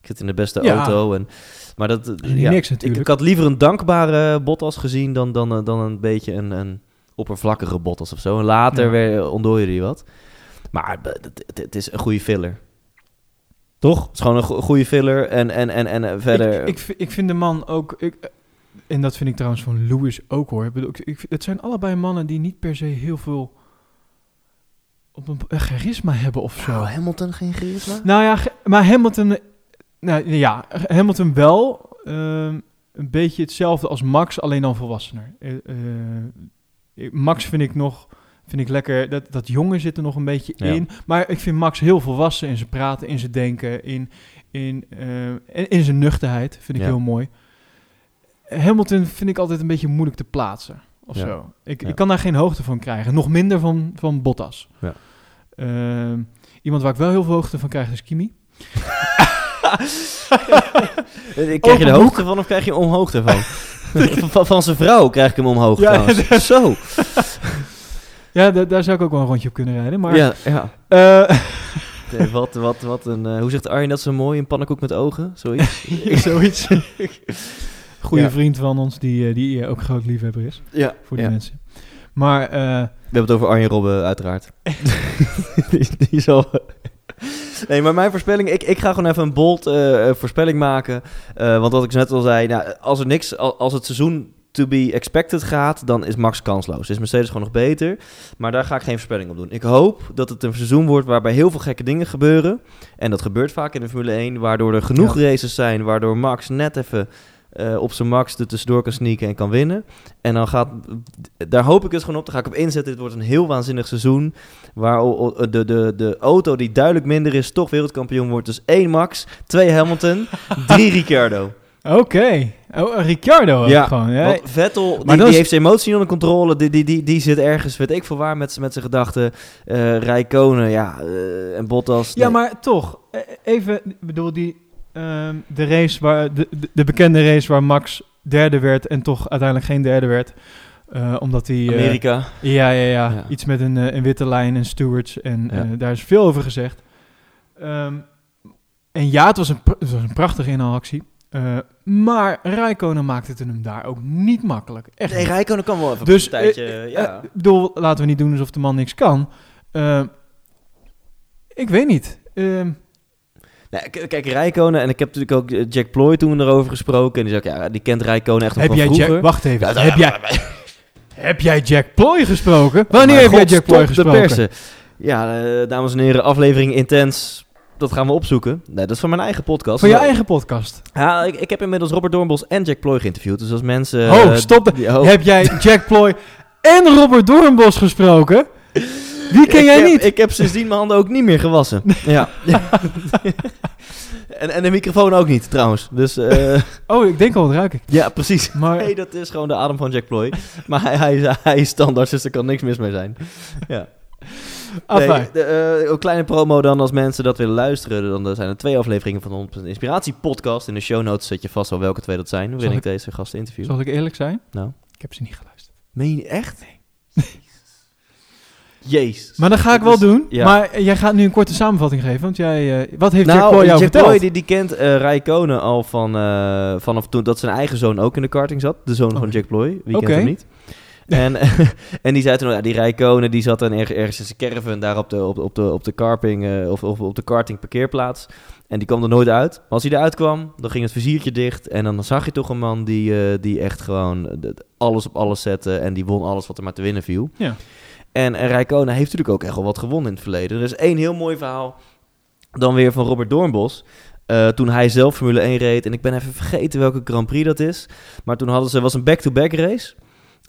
Ik zit in de beste Ja. auto. En, maar dat, ja, niks ik, natuurlijk. ik had liever een dankbare Bottas gezien dan, dan, eh, dan een beetje een, een oppervlakkige Bottas of zo. En later Ja. weer ontdooide hij wat. Maar het, is een goede filler. Toch? Het is gewoon een go- goede filler. En, en, en, en eh, verder... Ik, ik, ik vind de man ook... Ik, eh, en dat vind ik trouwens van Lewis ook hoor. Ik bedoel, ik, ik, het zijn allebei mannen die niet per se heel veel... Op een, een charisma hebben of zo. Nou, Hamilton geen charisma? Nou ja, maar Hamilton... Nou ja, Hamilton wel. ehm, een beetje hetzelfde als Max, alleen dan volwassener. Eh, Max vind ik nog... Vind ik lekker, dat, dat jongen zit er nog een beetje Ja. in. Maar ik vind Max heel volwassen in zijn praten, in zijn denken, in, in, eh, in, in zijn nuchterheid. Vind ik Ja. heel mooi. Hamilton vind ik altijd een beetje moeilijk te plaatsen. Of Ja. zo. Ik, ik kan daar geen hoogte van krijgen. Nog minder van, van Bottas. Ja. Ehm, iemand waar ik wel heel veel hoogte van krijg is Kimi. Eh, krijg je de hoogte van of krijg je omhoogte ervan? van, van zijn vrouw krijg ik hem omhoog Ja, trouwens. Zo. Ja, da- daar zou ik ook wel een rondje op kunnen rijden. Maar Ja, ja. eh, Nee, wat, wat, wat een... eh, hoe zegt Arjen dat zo mooi? Een pannenkoek met ogen? Zoiets? zoiets. Goede Ja. vriend van ons, die, eh, die eh, ook groot liefhebber is ja. voor die mensen. Maar eh, We hebben het over Arjen Robben, uiteraard. die, die zal... Nee, maar mijn voorspelling... Ik, ik ga gewoon even een bold eh, eh, voorspelling maken. Eh, want wat ik net al zei... Nou, als er niks... al- Als het seizoen to be expected gaat... dan is Max kansloos. Is Mercedes gewoon nog beter. Maar daar ga ik geen voorspelling op doen. Ik hoop dat het een seizoen wordt... waarbij heel veel gekke dingen gebeuren. En dat gebeurt vaak in de Formule 1. Waardoor er genoeg races zijn... waardoor Max net even... eh, op zijn max er tussendoor kan sneaken en kan winnen. En dan gaat, daar hoop ik dus gewoon op. Daar ga ik op inzetten. Dit wordt een heel waanzinnig seizoen. Waar de, de, de auto die duidelijk minder is, toch wereldkampioen wordt. Dus één Max, twee Hamilton, drie Ricciardo. oké. Oh, eh, Ricciardo Ja, gewoon. Ja. Want Vettel, die, is- heeft zijn emotie onder controle. Die, die, die, die zit ergens, weet ik veel waar, met, met zijn gedachten. Eh Rijkonen, ja, eh, en Bottas. Ja, nee. maar toch. eh, Even, ik bedoel, die, ehm, de race waar, de, de, de bekende race waar Max derde werd en toch uiteindelijk geen derde werd. eh, omdat hij... eh, Amerika. ja, ja, ja, Ja. Iets met een, eh, een witte lijn en stewards. En Ja. daar is veel over gezegd. Ehm, en ja, het was een, het was een prachtige inhaalactie. Maar Rijkonen maakte het hem daar ook niet makkelijk. Echt Nee. Rijkonen kan wel even Dus, een tijdje, ja. Bedoel, laten we niet doen alsof de man niks kan. Eh, ik weet niet. K- kijk, Rijkonen, en ik heb natuurlijk ook eh, Jack Ploy toen erover gesproken. En die zei, ook, ja, die kent Rijkonen echt nog heb van jij vroeger. Jack... Wacht even. Heb, jij, heb jij Jack Ploy gesproken? Wanneer heb jij Jack Ploy gesproken? Ja, eh, dames en heren, aflevering Intens. Dat gaan we opzoeken. Nee, dat is van mijn eigen podcast. Voor je eigen podcast. Ja, ik, ik heb inmiddels Robert Doornbos en Jack Ploy geïnterviewd. Dus als mensen... Ho, eh, stop ho. Heb jij Jack Ploy en Robert Doornbos gesproken? Wie ken ik jij heb, niet? Ik heb sindsdien mijn handen ook niet meer gewassen. Ja. en, en de microfoon ook niet, trouwens. Dus eh, Oh, ik denk al, wat ruik ik. ja, precies. Maar Nee, dat is gewoon de adem van Jack Ploy. Maar hij, hij, is, hij is standaard, dus er kan niks mis mee zijn. Ja. Nee, de, eh, een kleine promo dan als mensen dat willen luisteren. Dan zijn er twee afleveringen van de 100% Inspiratie podcast. In de show notes zet je vast wel welke twee dat zijn. Waarin Zal ik deze gasten interview. Zal ik eerlijk zijn? Nou. Ik heb ze niet geluisterd. Meen je echt? Jezus. Maar dat ga ik wel doen. ja. Maar jij gaat nu een korte samenvatting geven. Want jij, eh, wat heeft nou, Jack Ploy jou Jack verteld? Ploy, die, die kent eh Rijkonen al van, eh, vanaf toen dat zijn eigen zoon ook in de karting zat. De zoon van Oké. Jack Ploy. Wie Oké. kent hem niet? En, en die zei toen, ja, die Rijkonen, die zat dan ergens, ergens in zijn caravan daar op de, op, op de, op de carping, eh, of, of op de karting parkeerplaats. En die kwam er nooit uit. Maar als hij eruit kwam, dan ging het viziertje dicht. En dan zag je toch een man die, die echt gewoon alles op alles zette. En die won alles wat er maar te winnen viel. Ja. En, en Rijkonen heeft natuurlijk ook echt wel wat gewonnen in het verleden. Er is één heel mooi verhaal dan weer van Robert Doornbos. Eh, toen hij zelf Formule 1 reed. En ik ben even vergeten welke Grand Prix dat is. Maar toen hadden ze, was een back-to-back race.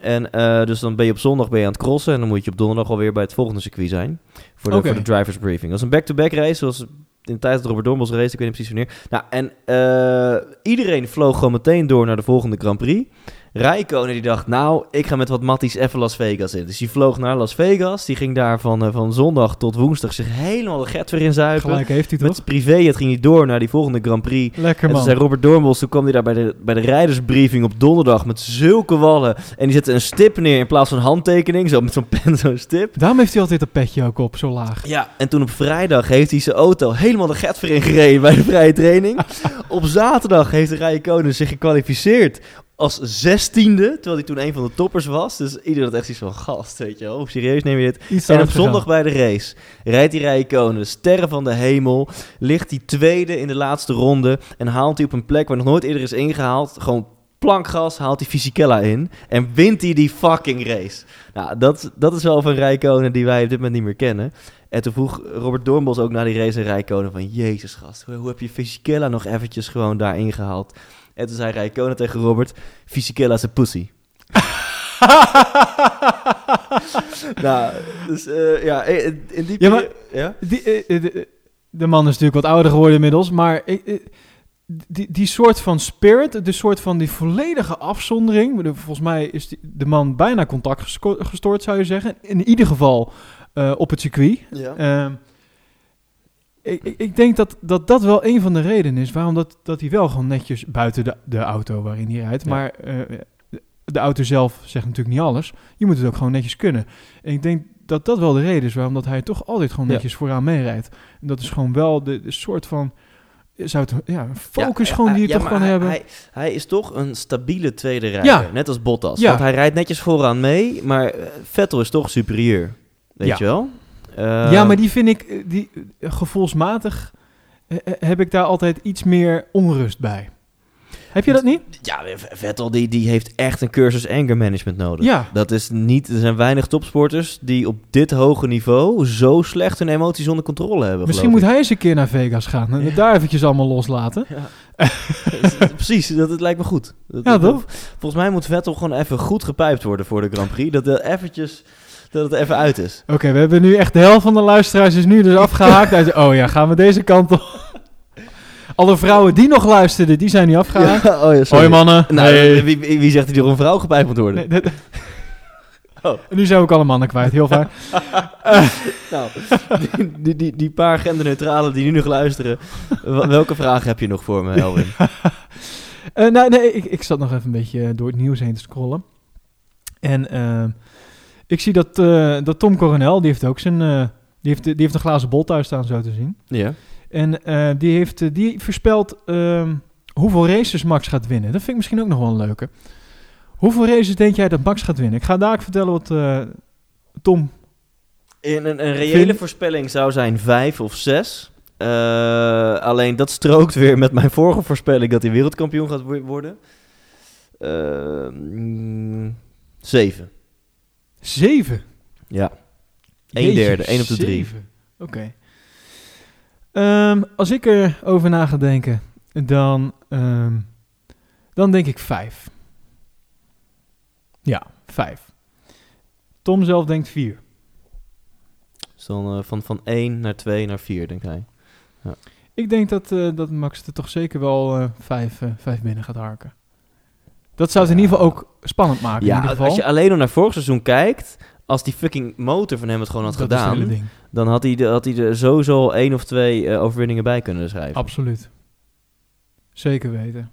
En eh, dus dan ben je op zondag ben je aan het crossen. En dan moet je op donderdag alweer bij het volgende circuit zijn. Voor de, voor de drivers briefing. Dat was een back-to-back race. Zoals in de tijd dat Robert Doornbos race. Ik weet niet precies wanneer. Nou, en eh, iedereen vloog gewoon meteen door naar de volgende Grand Prix. Rijkonen die dacht, nou, ik ga met wat matties even Las Vegas in. Dus die vloog naar Las Vegas. Die ging daar van, eh, van zondag tot woensdag zich helemaal de get weer in zuipen. Gelijk heeft hij Met toch? zijn privéjet ging hij door naar die volgende Grand Prix. Lekker En toen man. zei Robert Doornbos, toen kwam hij daar bij de, bij de rijdersbriefing op donderdag met zulke wallen. En die zette een stip neer in plaats van een handtekening. Zo met zo'n pen, zo'n stip. Daarom heeft hij altijd dat petje ook op, zo laag. Ja, en toen op vrijdag heeft hij zijn auto helemaal de get weer ingereden bij de vrije training. op zaterdag heeft de Rijkonen zich gekwalificeerd als zestiende, terwijl hij toen een van de toppers was. Dus iedereen had echt iets van, gast, weet je wel, hoe serieus neem je dit? Iets En op gegaan. zondag bij de race rijdt die Rijkonen, sterren van de hemel, ligt hij tweede in de laatste ronde en haalt hij op een plek waar nog nooit eerder is ingehaald, gewoon plankgas, haalt hij Fisichella in en wint hij die fucking race. Nou, dat, dat is wel van Rijkonen die wij op dit moment niet meer kennen. En toen vroeg Robert Doornbos ook na die race aan Rijkonen van, jezus gast, hoe, hoe heb je Fisichella nog eventjes gewoon daar ingehaald? En toen zei Rijkonen tegen Robert, Fisichella is een pussy. nou, dus eh, ja, in, in die Ja, maar- peri- ja? Die, eh, eh, de, de man is natuurlijk wat ouder geworden inmiddels, maar die, die soort van spirit, de soort van die volledige afzondering. Volgens mij is die, de man bijna contact gesto- gestoord, zou je zeggen. In ieder geval op het circuit. Ja. Ik, ik, ik denk dat, dat dat wel een van de redenen is waarom dat, dat hij wel gewoon netjes buiten de, de auto waarin hij rijdt. Ja. Maar eh, de, auto zelf zegt natuurlijk niet alles. Je moet het ook gewoon netjes kunnen. En ik denk dat dat wel de reden is waarom dat hij toch altijd gewoon Ja. netjes vooraan meerijdt. En dat is gewoon wel de, de soort van zou het, ja, focus Ja, gewoon die je ja, toch kan hij, hebben. Hij, hij is toch een stabiele tweede rijder, Ja. net als Bottas. Want hij rijdt netjes vooraan mee, maar eh, Vettel is toch superieur, weet je wel? Eh, ja, maar die vind ik, eh, die, eh, gevoelsmatig eh, heb ik daar altijd iets meer onrust bij. Heb je dat niet? Ja, Vettel die, die heeft echt een cursus anger management nodig. Ja. Dat is niet, er zijn weinig topsporters die op dit hoge niveau zo slecht hun emoties onder controle hebben. Misschien moet hij eens een keer naar Vegas gaan en daar eventjes allemaal loslaten. Ja. Precies, dat, het lijkt me goed. Dat- Ja, dat- toch? Volgens mij moet Vettel gewoon even goed gepijpt worden voor de Grand Prix. Dat, er eventjes, dat het even uit is. Oké, we hebben nu echt de helft van de luisteraars is nu dus afgehaakt. Uit, oh ja, gaan we deze kant op? Alle vrouwen die nog luisterden, die zijn nu afgehaakt. Ja, oh ja. Hoi mannen. Nou, wie, wie zegt dat door een vrouw gepijpt moet worden? Nee, dat- Oh. En nu zijn we ook alle mannen kwijt, heel fijn. Nou, die, die, die, die paar genderneutralen die nu nog luisteren, welke vragen heb je nog voor me, Elwin? Eh, nou, nee, ik, ik zat nog even een beetje door het nieuws heen te scrollen. En eh, ik zie dat, eh, dat Tom Coronel, die heeft ook zijn... eh, die, heeft, die heeft een glazen bol thuis staan, zo te zien. Ja. En eh, die, heeft, die voorspelt ehm, hoeveel races Max gaat winnen. Dat vind ik misschien ook nog wel een leuke. Hoeveel races denk jij dat Max gaat winnen? Ik ga daar vertellen wat eh, Tom... In een, een reële voorspelling zou zijn vijf of zes. Eh, alleen dat strookt weer met mijn vorige voorspelling dat hij wereldkampioen gaat wo- worden. Eh, mm, zeven. Zeven. Ja. Een Jeetje, derde, één op de drie. Oké. Ehm, als ik erover na ga denken, dan, ehm, dan denk ik vijf. Ja, vijf. Tom zelf denkt vier. Dus dan eh, van, van één naar twee naar vier, denk hij. Ik denk dat, eh, dat Max er toch zeker wel eh, vijf, vijf binnen gaat harken. Dat zou het in ieder geval ook spannend maken. in Ja, ieder geval. als je alleen al naar vorig seizoen kijkt, als die fucking motor van hem het gewoon had Dat gedaan, dan had hij, de, had hij er sowieso al één of twee eh, overwinningen bij kunnen schrijven. Absoluut. Zeker weten.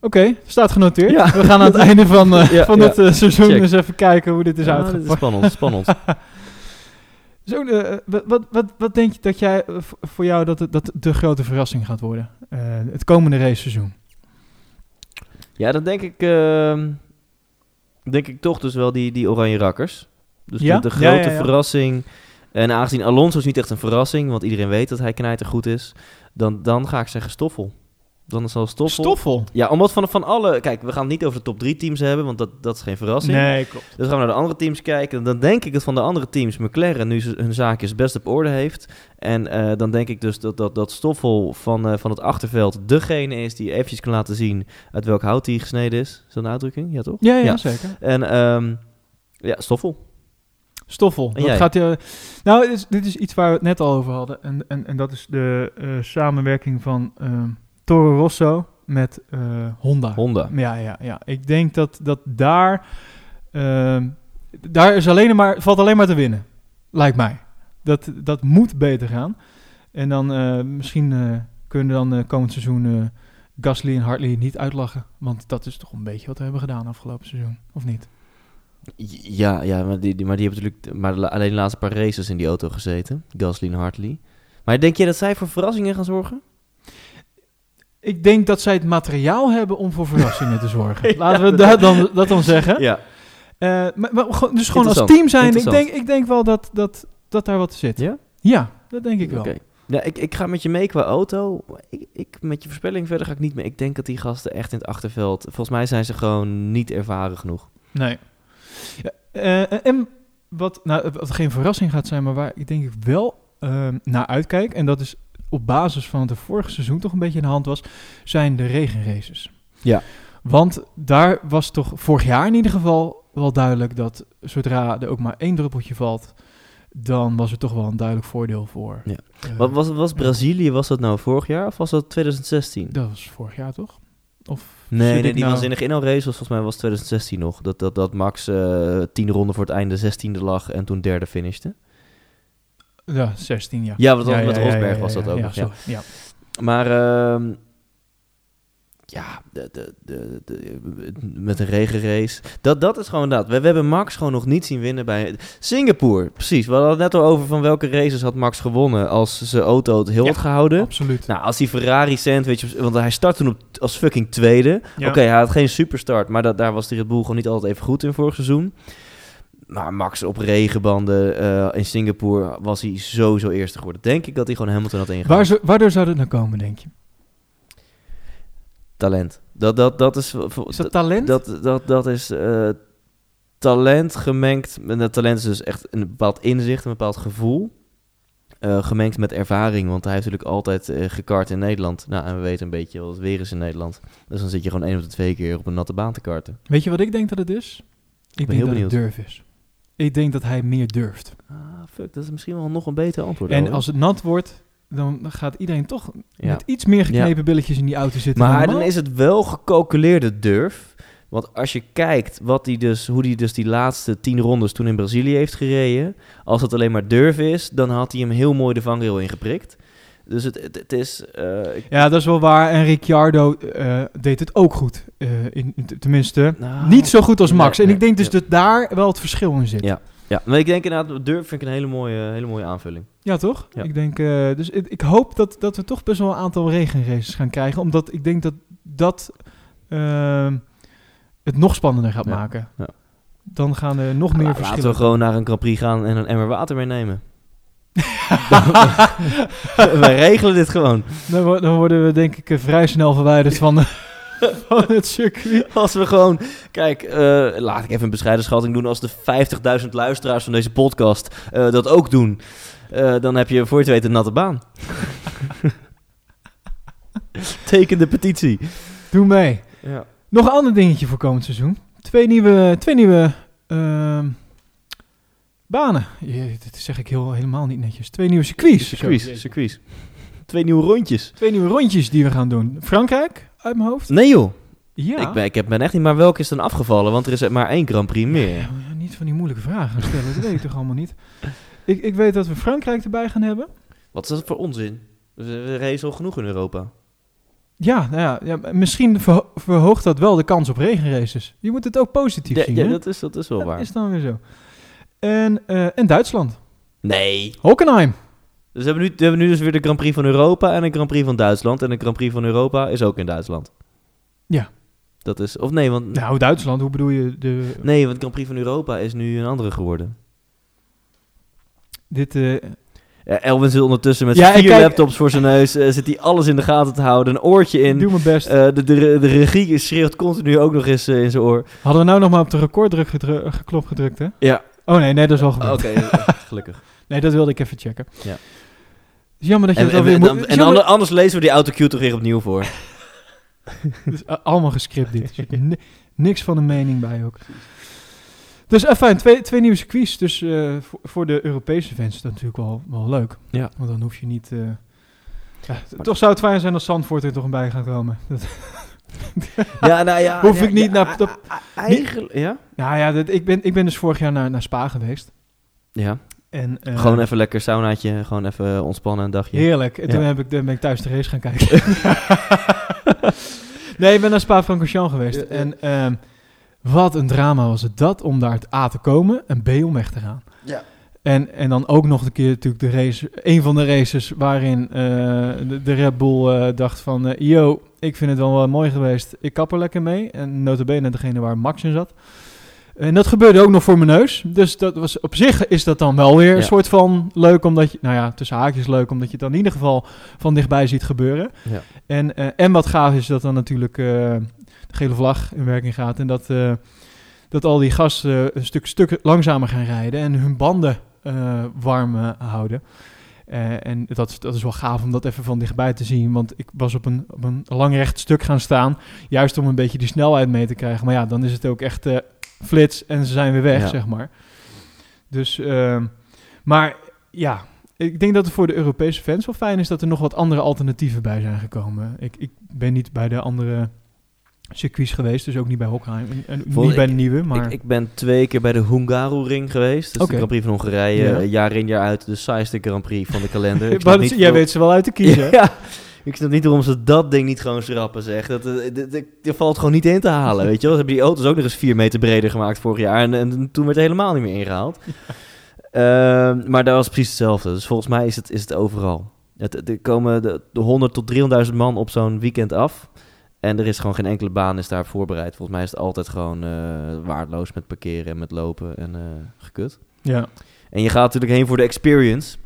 Oké, staat genoteerd. Ja. We gaan aan het einde van, Ja, van ja. dit eh, seizoen Check. eens even kijken hoe dit is dit uitgepakt. is spannend, spannend. Zo, eh, wat, wat, wat, denk je dat jij, voor jou dat het dat de grote verrassing gaat worden? Het komende raceseizoen. Ja, dan denk ik, ehm, denk ik toch dus wel die, die oranje rakkers. Dus Ja? de, grote verrassing. En aangezien Alonso is niet echt een verrassing, want iedereen weet dat hij knijtergoed is, dan, dan ga ik zeggen Stoffel. Dan zal Stoffel... Stoffel? Ja, omdat van, van alle... Kijk, we gaan het niet over de top drie teams hebben, want dat, dat is geen verrassing. Nee, klopt. Dus gaan we naar de andere teams kijken. Dan denk ik dat van de andere teams McLaren nu hun zaakjes best op orde heeft. En eh, dan denk ik dus dat, dat, dat Stoffel van, eh, van het achterveld degene is die eventjes kan laten zien uit welk hout hij gesneden is. Is dat een uitdrukking? Ja, toch? Ja, ja, Ja. zeker. En ehm, ja, Stoffel. Stoffel. Jij? gaat je, nou, dit is, dit is iets waar we het net al over hadden. En, en, en dat is de samenwerking van ehm, Toro Rosso met eh, Honda. Honda. Ja, ja, ja. Ik denk dat, dat daar, ehm, daar is alleen maar, valt alleen maar te winnen. Lijkt mij. Dat, dat moet beter gaan. En dan eh, misschien eh, kunnen we dan komend seizoen Gasly en Hartley niet uitlachen. Want dat is toch een beetje wat we hebben gedaan afgelopen seizoen. Of niet? Ja, ja maar, die, die, maar die hebben natuurlijk maar alleen de laatste paar races in die auto gezeten. Gasly en Hartley. Maar denk je dat zij voor verrassingen gaan zorgen? Ik denk dat zij het materiaal hebben om voor verrassingen te zorgen. Laten we dat dan, dat dan zeggen. Ja. Eh, maar, dus gewoon als team zijn. Ik denk, ik denk wel dat, dat, dat daar wat zit. Ja? Ja, dat denk ik wel. Oké. Ja, ik, ik ga met je mee qua auto. Ik, ik, met je voorspelling verder ga ik niet mee. Ik denk dat die gasten echt in het achterveld... Volgens mij zijn ze gewoon niet ervaren genoeg. Nee. Ja, eh, en wat, nou, wat geen verrassing gaat zijn, maar waar ik denk ik wel eh, naar uitkijk, en dat is op basis van wat er vorig seizoen toch een beetje in de hand was, zijn de regenraces. Ja. Want daar was toch vorig jaar in ieder geval wel duidelijk dat zodra er ook maar één druppeltje valt, dan was er toch wel een duidelijk voordeel voor. Ja. eh, Wat was, was Brazilië, was dat nou vorig jaar of was dat 2016? Dat was vorig jaar toch? Of Nee, nee die nou- waanzinnige inhaalrace was volgens mij was 2016 nog. Dat, dat, dat Max eh tien ronden voor het einde zestiende lag en toen derde finishte. Ja, 16 jaar. Ja, want dat- met Rosberg was dat ook ja, nog, ja. sorry, ja. Maar ehm, ja, de, de, de, de- met een regenrace. Dat, dat is gewoon dat. We, we hebben Max gewoon nog niet zien winnen bij Singapore. Precies. We hadden het net al over van welke races had Max gewonnen als zijn auto het heel Ja, had gehouden. Absoluut. Nou, als die Ferrari sandwich, want hij start toen op, als fucking tweede. Ja. Oké, hij had geen superstart, maar dat, daar was de Red Bull gewoon niet altijd even goed in vorig seizoen. Maar Max op regenbanden eh, in Singapore was hij sowieso eerste geworden. Denk ik dat hij gewoon Hamilton had ingehaald. Waar zo, waardoor zou dat nou komen, denk je? Talent. Dat, dat, dat is... Is dat talent? Dat, dat, dat is eh, talent gemengd... En dat talent is dus echt een bepaald inzicht, een bepaald gevoel. eh, gemengd met ervaring, want hij heeft natuurlijk altijd gekart in Nederland. Nou, en we weten een beetje wat het weer is in Nederland. Dus dan zit je gewoon één of de twee keer op een natte baan te karten. Weet je wat ik denk dat het is? Ik ben denk heel dat het durf is. Ik denk dat hij meer durft. Ah, fuck, dat is misschien wel nog een beter antwoord. En als het nat wordt, dan gaat iedereen toch Ja. met iets meer geknepen billetjes in die auto zitten. Maar dan is het wel gecalculeerde durf. Want als je kijkt wat die dus, hoe hij dus die laatste tien rondes toen in Brazilië heeft gereden. Als het alleen maar durf is, dan had hij hem heel mooi de vangrail ingeprikt. Dus het, het, het is... eh, ik- Ja, dat is wel waar. En Ricciardo eh, deed het ook goed. Eh, in, tenminste, nou, niet zo goed als nee, Max. en ik denk dus ja. dat daar wel het verschil in zit. Ja. Ja, maar ik denk inderdaad, durf vind ik een hele mooie, hele mooie aanvulling. Ja, toch? Ja. Ik denk, dus ik, ik hoop dat, dat we toch best wel een aantal regenraces gaan krijgen. Omdat ik denk dat dat ehm, het nog spannender gaat Ja, maken. ja. Dan gaan er nog meer Laten verschillen. we gewoon naar een Grand Prix gaan en een emmer water meenemen. Wij regelen dit gewoon. Dan, dan worden we denk ik eh, vrij snel verwijderd van, van het circuit. Als we gewoon... Kijk, eh, laat ik even een bescheiden schatting doen. Als de 50.000 luisteraars van deze podcast eh, dat ook doen... dan heb je voor je het weet een natte baan. Teken de petitie. Doe mee. Ja. Nog een ander dingetje voor komend seizoen. Twee nieuwe, twee nieuwe ehm, banen. Je, dit zeg ik heel, helemaal niet netjes. Twee nieuwe circuits. Circuits, circuits. Twee nieuwe rondjes. Twee nieuwe rondjes die we gaan doen. Frankrijk, uit mijn hoofd. Nee joh, Ja. ik, ben, ik heb- ben echt niet... Maar welke is dan afgevallen? Want er is maar één Grand Prix meer. Ja, niet van die moeilijke vragen gaan stellen. dat weet ik toch allemaal niet. Ik, ik weet dat we Frankrijk erbij gaan hebben. Wat is dat voor onzin? We, we racen al genoeg in Europa. Ja, nou ja, ja, misschien verho- verhoogt dat wel de kans op regenraces. Je moet het ook positief Ja, zien. ja, hè? dat, is, dat is wel Dat waar. is dan weer zo. En, en Duitsland. Nee. Hockenheim. Dus we hebben, nu, we hebben nu dus weer de Grand Prix van Europa en een Grand Prix van Duitsland. En de Grand Prix van Europa is ook in Duitsland. Ja. Dat is... Of nee, want... Nou, Duitsland, hoe bedoel je? De, Nee, want de Grand Prix van Europa is nu een andere geworden. Dit, Ja, Elwin zit ondertussen met Ja, vier kijk- laptops voor zijn neus. eh, zit hij alles in de gaten te houden. Een oortje in. doe mijn best. De, de, de regie schreeuwt continu ook nog eens in zijn oor. Hadden we nou nog maar op de recorddruk gedru- gedrukt, hè? Ja. Oh nee, nee, dat is al gebeurd. Oké, gelukkig. Nee, dat wilde ik even checken. Ja. Het is jammer dat je En, het alweer moet... en jammer- anders lezen we die autocue toch weer opnieuw voor. Het is a- allemaal gescript dit. Ni- niks van een mening bij ook. Dus eh, fijn, twee, twee nieuwe circuits. Dus eh, voor, voor de Europese fans is dat natuurlijk wel, wel leuk. Ja. Want dan hoef je niet... eh, ja, toch zou het fijn zijn als Zandvoort er toch een bij gaat komen. Dat, Ja, nou ja. Hoef ik niet naar- dat- Eigenlijk, ja? nou ja, dat, ik, ben, ik ben dus vorig jaar naar, naar Spa geweest. Ja. En, eh, Gewoon even lekker saunaatje, gewoon even ontspannen een dagje. Heerlijk. En toen Ja. heb ik, toen ben ik thuis de race gaan kijken. nee, ik ben naar Spa-Francorchamps geweest. Ja, ja. En ehm, wat een drama was het dat om daar het A te komen en B om weg te gaan. En, en dan ook nog een keer natuurlijk de race, een van de races waarin eh, de, de Red Bull eh, dacht van, eh, yo, ik vind het wel, wel mooi geweest, ik kap er lekker mee. En notabene degene waar Max in zat. En dat gebeurde ook nog voor mijn neus. Dus dat was, op zich is dat dan wel weer een soort van leuk, omdat je, nou ja, tussen haakjes leuk, omdat je het dan in ieder geval van dichtbij ziet gebeuren. Ja. En, en wat gaaf is dat dan natuurlijk de gele vlag in werking gaat en dat, dat al die gasten een stuk, stuk langzamer gaan rijden en hun banden eh, warm eh, houden. Eh, en dat, is- dat is wel gaaf om dat even van dichtbij te zien. Want ik was op een, op een lang recht stuk gaan staan. Juist om een beetje die snelheid mee te krijgen. Maar ja, dan is het ook echt flits en ze zijn weer weg, Ja. zeg maar. Dus, ehm, maar ja, ik denk dat het voor de Europese fans wel fijn is dat er nog wat andere alternatieven bij zijn gekomen. Ik, ik ben niet bij de andere circuits geweest, dus ook niet bij Hockheim. En, en Vol- niet bij de nieuwe, maar... Ik, ik ben twee keer bij de Hungaroring geweest. Oké. de Grand Prix van Hongarije. Ja. eh, Jaar in jaar uit de saaiste Grand Prix van de kalender. Ik snap Maar niet jij weet ze wel uit te kiezen. Ja, ik snap niet waarom ze dat ding niet gewoon schrappen, zeg. Dat, eh, dat valt gewoon niet in te halen, weet je wel. Ze hebben die auto's ook nog eens vier meter breder gemaakt vorig jaar. En, en toen werd het helemaal niet meer ingehaald. Ehm, maar dat was precies hetzelfde. Dus volgens mij is het, is het overal. Het, er komen de, de 100 tot 300.000 man op zo'n weekend af. En er is gewoon geen enkele baan is daar voorbereid. Volgens mij is het altijd gewoon eh, waardeloos met parkeren en met lopen en eh, gekut. Ja. En je gaat natuurlijk heen voor de experience.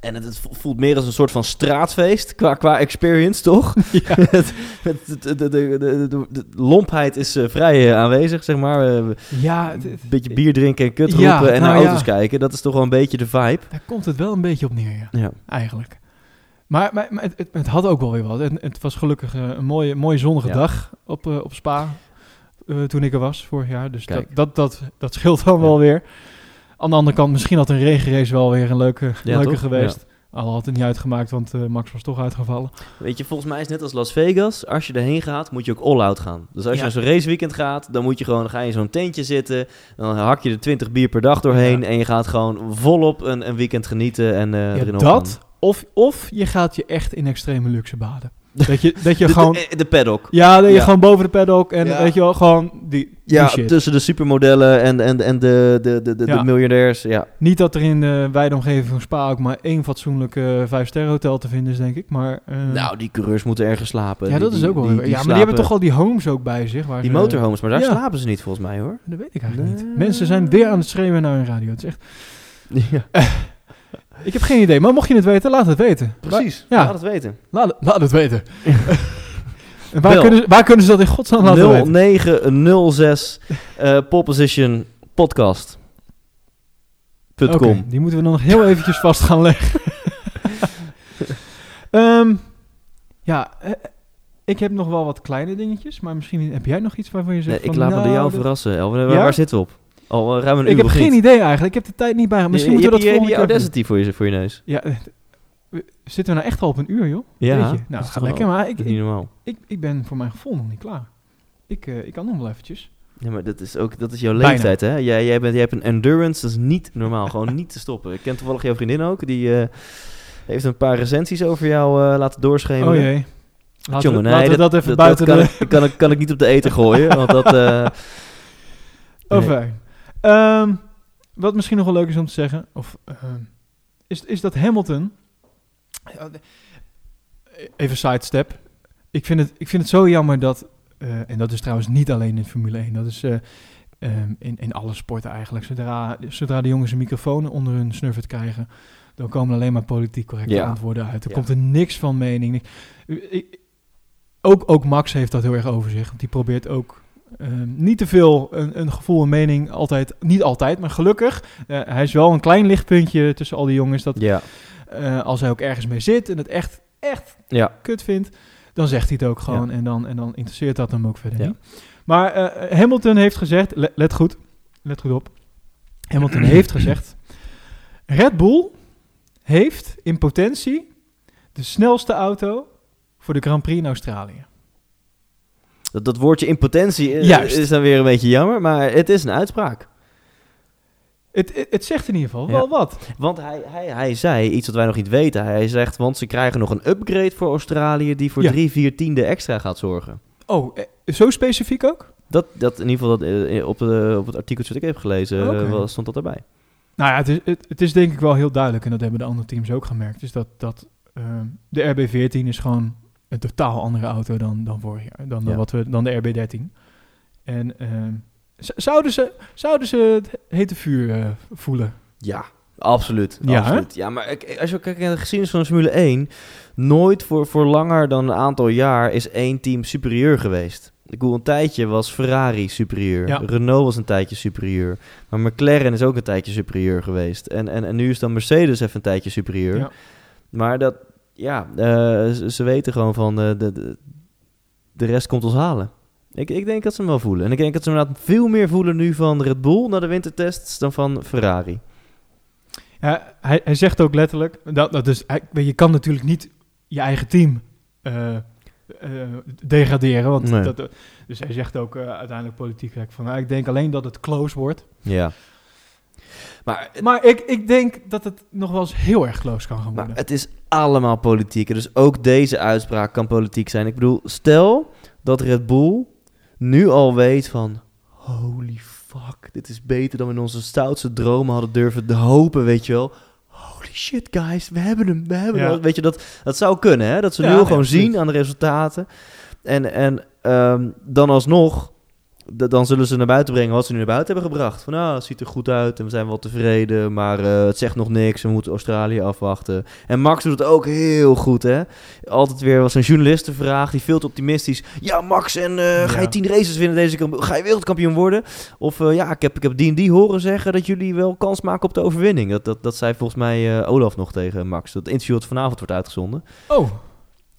En het, het voelt meer als een soort van straatfeest qua, qua experience, toch? Ja. De, de, de, de, lompheid is eh, vrij aanwezig, zeg maar. Ja, een beetje bier drinken en kut Ja, roepen en nou naar ja. auto's kijken. Dat is toch wel een beetje de vibe. daar komt het wel een beetje op neer, ja. Ja. Eigenlijk. Maar, maar, maar het, het, het had ook wel weer wat. En het was gelukkig eh, een mooie, mooie zonnige Ja. dag op, eh, op Spa. eh, toen ik er was vorig jaar. Dus dat, dat, dat, dat scheelt dan Ja. wel weer. Aan de andere kant, misschien had een regenrace wel weer een leuke, Ja, leuke toch? geweest. Al had het niet uitgemaakt, want Max was toch uitgevallen. Weet je, volgens mij is het net als Las Vegas. Als je erheen gaat, moet je ook all-out gaan. Dus als je naar zo'n raceweekend gaat, dan moet je gewoon, dan ga je in zo'n tentje zitten. Dan hak je er 20 bier per dag doorheen. Ja. En je gaat gewoon volop een, een weekend genieten en Ja, dat, of, of je gaat je echt in extreme luxe baden. Dat je, dat je De, gewoon... de, de paddock. ja, dat je Ja. gewoon boven de paddock en Ja. weet je wel, gewoon die, die Ja, shit. tussen de supermodellen en, en, en de, de, de, de, Ja. de miljardairs. Ja. Niet dat er in de wijde omgeving van Spa ook maar één fatsoenlijk eh vijf-sterren hotel te vinden is, denk ik. Maar, eh, Nou, die coureurs moeten ergens slapen. ja, Die- dat is ook wel die- Ja, maar die hebben toch al die homes ook bij zich. Waar Die ze- motorhomes, maar daar slapen ze niet volgens mij hoor. Dat weet ik eigenlijk Nee. niet. Mensen zijn weer aan het schreeuwen naar hun radio. Het is echt... Ja, Ik heb geen idee, maar mocht je het weten, laat het weten. precies. Ja. Laat het weten. Laat, het- laat het weten. en waar Bel. kunnen, ze- waar kunnen ze dat in godsnaam laten weten? 0906 eh pole position podcast. Com. die moeten we dan nog heel eventjes vast gaan leggen. Ehm, ja, eh, ik heb nog wel wat kleine dingetjes, maar misschien heb jij nog iets waarvan je zegt Nee, ik van, laat me door nou, jou verrassen. Elvin. Waar, Ja? waar zitten we op? Al eh, ruim een uur Ik heb geen idee eigenlijk. Ik heb de tijd niet bij. Misschien je, moeten we je dat hebt die- volgende die keer. Audacity voor je, voor je neus. Ja, eh, zitten we nou echt al op een uur, joh? Ja, Jeetje. dat Nou, is gaat lekker, maar ik, Dat niet ik, normaal. ik, ik ben voor mijn gevoel nog niet klaar. Ik, eh, ik kan nog wel eventjes. Ja, maar dat is ook dat is jouw Bijna. leeftijd, hè? Jij, jij, bent, jij hebt een endurance, dat is niet normaal. gewoon niet te stoppen. Ik ken toevallig jouw vriendin ook. Die eh, heeft een paar recensies over jou eh, laten doorschemeren. Oh jee. Laten Jongen, we, nee, laten we dat, even dat buiten kan, de... ik, kan, ik, kan ik niet op de eten gooien, want dat... eh, Over. Ehm, wat misschien nog wel leuk is om te zeggen, of, ehm, is, is dat Hamilton. Even sidestep. Ik vind het, ik vind het zo jammer dat. eh, en dat is trouwens niet alleen in Formule 1. Dat is eh, ehm, in, in alle sporten eigenlijk. Zodra, zodra de jongens een microfoon onder hun snurfert krijgen. dan komen er alleen maar politiek correcte Ja. antwoorden uit. Er Ja. komt er niks van mening. Ik- ook, ook Max heeft dat heel erg over zich. Want die probeert ook Ehm, niet te veel een, een gevoel en mening altijd, niet altijd, maar gelukkig. eh, hij is wel een klein lichtpuntje tussen al die jongens. Dat ja, eh, als hij ook ergens mee zit en het echt, echt ja. kut vindt, dan zegt hij het ook gewoon. Ja. En, dan, en dan interesseert dat hem ook verder niet. Maar eh, Hamilton heeft gezegd, le- let goed, let goed op. Hamilton heeft gezegd, Red Bull heeft in potentie de snelste auto voor de Grand Prix in Australië. Dat, dat woordje impotentie eh, Juist. is dan weer een beetje jammer, maar het is een uitspraak. Het, het, het zegt in ieder geval Ja. wel wat. Want hij, hij, hij zei iets wat wij nog niet weten. Hij zegt, want ze krijgen nog een upgrade voor Australië die voor Ja. drie, vier tiende extra gaat zorgen. Oh, eh, zo specifiek ook? Dat, dat in ieder geval dat, eh, op, de, op het artikel dat ik heb gelezen stond dat erbij. Nou ja, het is, het, het is denk ik wel heel duidelijk, en dat hebben de andere teams ook gemerkt, is dat, dat ehm, de RB14 is gewoon een totaal andere auto dan, dan vorig jaar, dan, de- Ja. wat we, dan de RB13. En ehm, zouden, ze, zouden ze het hete vuur eh, voelen? Ja, absoluut. Ja, absoluut. ja maar als je kijkt naar de geschiedenis van de Formule 1, nooit voor, voor langer dan een aantal jaar is één team superieur geweest. Ik bedoel, een tijdje was Ferrari superieur. Ja. Renault was een tijdje superieur. Maar McLaren is ook een tijdje superieur geweest. En, en, en nu is dan Mercedes even een tijdje superieur. Ja. Maar dat, ja, eh, ze, weten gewoon van eh, de, de, de rest komt ons halen. Ik, ik denk dat ze hem wel voelen. En ik denk dat ze inderdaad veel meer voelen nu van Red Bull na de wintertests dan van Ferrari. Ja, hij, hij zegt ook letterlijk, dat, dat is, hij, weet je, kan natuurlijk niet je eigen team eh, degraderen. Want Nee. dat, dus hij zegt ook uiteindelijk politiek van, nou, ik denk alleen dat het close wordt. Ja. Maar, Maar ik, ik denk dat het nog wel eens heel erg close kan gaan maar worden. het is allemaal politiek. Dus ook deze uitspraak kan politiek zijn. Ik bedoel, stel dat Red Bull nu al weet van... Holy fuck, dit is beter dan we in onze stoutste dromen hadden durven te hopen, weet je wel. Holy shit, guys, we hebben hem, we hebben Ja. hem. Weet je, dat, dat zou kunnen, hè? Dat ze Ja, nu al ja, gewoon zien aan de resultaten. En, en ehm, dan alsnog, dan zullen ze naar buiten brengen wat ze nu naar buiten hebben gebracht. Van, nou, het ziet er goed uit en we zijn wel tevreden, maar eh, het zegt nog niks. We moeten Australië afwachten. En Max doet het ook heel goed, hè? Altijd weer was een journalistenvraag, die veel te optimistisch. Ja, Max, en eh, ga je tien races winnen deze Ga je wereldkampioen worden? Of eh, ja, ik heb, ik heb die en die horen zeggen dat jullie wel kans maken op de overwinning. Dat, dat, dat zei volgens mij Olaf nog tegen Max. Dat interview dat vanavond wordt uitgezonden. Oh,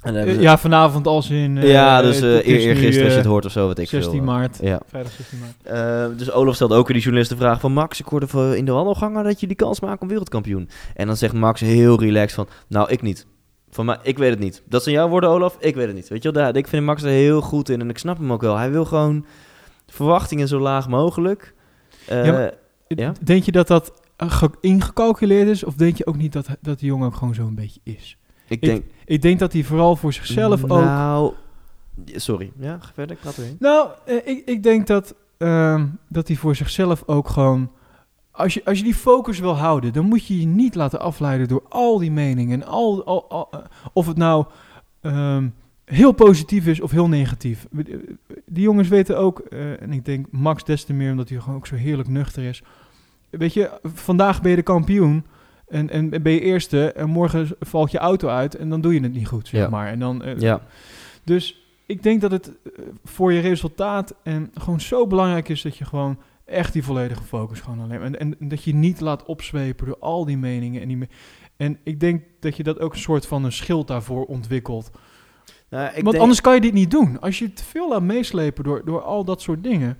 En ja, vanavond als in... eh, ja, dus het nu, eergisteren als je het eh, hoort of zo, wat ik 16 veel. eh. maart. Ja. Vrijdag 16 maart. Dus Olaf stelde ook weer die journalist de vraag van... Max, ik hoorde in de wandelgangen dat jullie kans maken om wereldkampioen. En dan zegt Max heel relaxed van... Nou, ik niet. Van mij, ik weet het niet. Dat zijn jouw woorden, Olaf? Ik weet het niet. Weet je wel, daar, ik vind Max er heel goed in. En ik snap hem ook wel. Hij wil gewoon verwachtingen zo laag mogelijk. Ja? Denk je dat dat ge- ingecalculeerd is? Of denk je ook niet dat, dat die jongen ook gewoon zo'n beetje is? Ik denk... Ik denk dat hij vooral voor zichzelf ook... Nou... Sorry. Ja, verder. Ik praat erin. Nou, eh, ik, ik denk dat, ehm, dat hij voor zichzelf ook gewoon... Als je, als je die focus wil houden, dan moet je je niet laten afleiden door al die meningen. En al, al, al- eh, of het nou ehm, heel positief is of heel negatief. Die jongens weten ook, eh, en ik denk Max des te meer omdat hij gewoon ook zo heerlijk nuchter is. Weet je, vandaag ben je de kampioen en, en ben je eerste en morgen valt je auto uit en dan doe je het niet goed, zeg Ja. maar. En dan, eh, Ja. dus ik denk dat het eh, voor je resultaat en gewoon zo belangrijk is dat je gewoon echt die volledige focus gewoon alleen en, en dat je niet laat opzwepen door al die meningen en die me- en ik denk dat je dat ook een soort van een schild daarvoor ontwikkelt. Nou, ik Want denk- anders kan je dit niet doen. Als je te veel laat meeslepen door, door al dat soort dingen,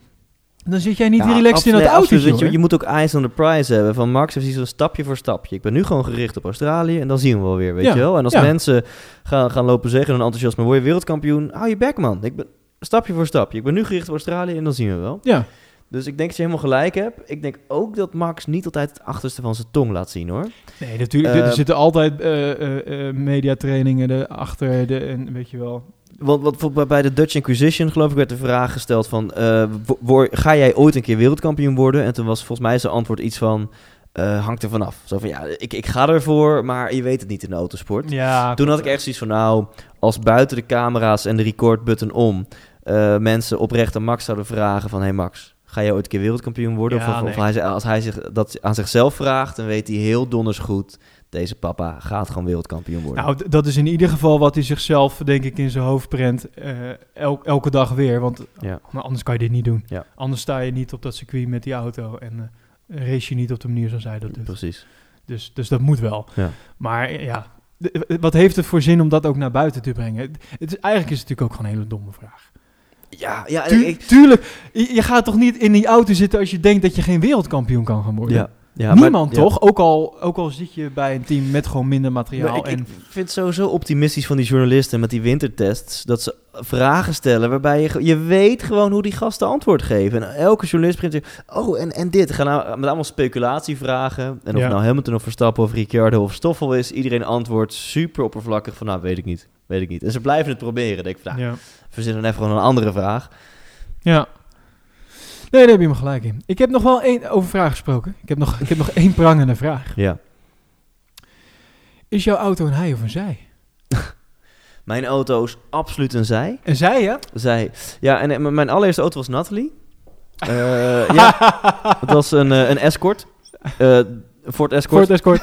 dan zit jij niet Ja, relaxed in dat absoluut. Weet je, je moet ook eyes on the prize hebben. Van Max heeft zo'n stapje voor stapje. Ik ben nu gewoon gericht op Australië en dan zien we wel weer, weet Ja, je wel. En als ja. mensen gaan, gaan lopen zeggen en enthousiasme, word je wereldkampioen, hou je bek man. Ik ben stapje voor stapje. Ik ben nu gericht op Australië en dan zien we wel. Ja, Dus ik denk dat je helemaal gelijk hebt. Ik denk ook dat Max niet altijd het achterste van zijn tong laat zien hoor. nee, natuurlijk. Er zitten altijd eh, eh, eh, mediatrainingen erachter de, en weet je wel. Want bij de Dutch Inquisition, geloof ik, werd de vraag gesteld van... eh, ga jij ooit een keer wereldkampioen worden? En toen was volgens mij zijn antwoord iets van... eh, hangt er vanaf. Zo van, ja, ik, ik ga ervoor, maar je weet het niet in de autosport. Ja, Toen had ik echt zoiets van, nou, als buiten de camera's en de recordbutton om... eh, mensen oprecht aan Max zouden vragen van... Hey Max, ga jij ooit een keer wereldkampioen worden? Ja, of of, nee. of hij, als hij zich, dat aan zichzelf vraagt, dan weet hij heel donders goed... Deze papa gaat gewoon wereldkampioen worden. Nou, dat is in ieder geval wat hij zichzelf, denk ik, in zijn hoofd prent. eh, el- elke dag weer. Want Ja. maar anders kan je dit niet doen. Ja. Anders sta je niet op dat circuit met die auto. En eh, race je niet op de manier zoals hij dat doet. Precies. Dus, dus dat moet wel. Ja. Maar eh, ja, wat heeft het voor zin om dat ook naar buiten te brengen? Het, is, eigenlijk is het natuurlijk ook gewoon een hele domme vraag. Ja, ja, Tu- ik, tuurlijk, je, je gaat toch niet in die auto zitten als je denkt dat je geen wereldkampioen kan gaan worden? ja, ja, maar- Niemand ja. toch? Ook, al, ook al zit je bij een team met gewoon minder materiaal. Ik, en, ik vind het sowieso optimistisch van die journalisten met die wintertests. Dat ze vragen stellen waarbij je, je weet gewoon hoe die gasten antwoord geven. En elke journalist begint te oh en, en dit. Gaan nou met allemaal speculatievragen. En of Ja. nou Hamilton of Verstappen of Ricciardo of Stoffel is. Iedereen antwoordt super oppervlakkig van nou weet ik niet. Weet ik niet. En ze blijven het proberen. Denk ik van nou, ja. verzin dan even gewoon een andere vraag. Ja. Nee, daar heb je me gelijk in. Ik heb nog wel één over vragen gesproken. Ik heb nog, ik heb nog één prangende vraag. Ja. Is jouw auto een hij of een zij? Mijn auto is absoluut een zij. Een zij, ja? Zij. Ja, en eh, mijn allereerste auto was Natalie. Eh, ja, het was een, eh, een Escort. Eh Ford Escort. Ford Escort.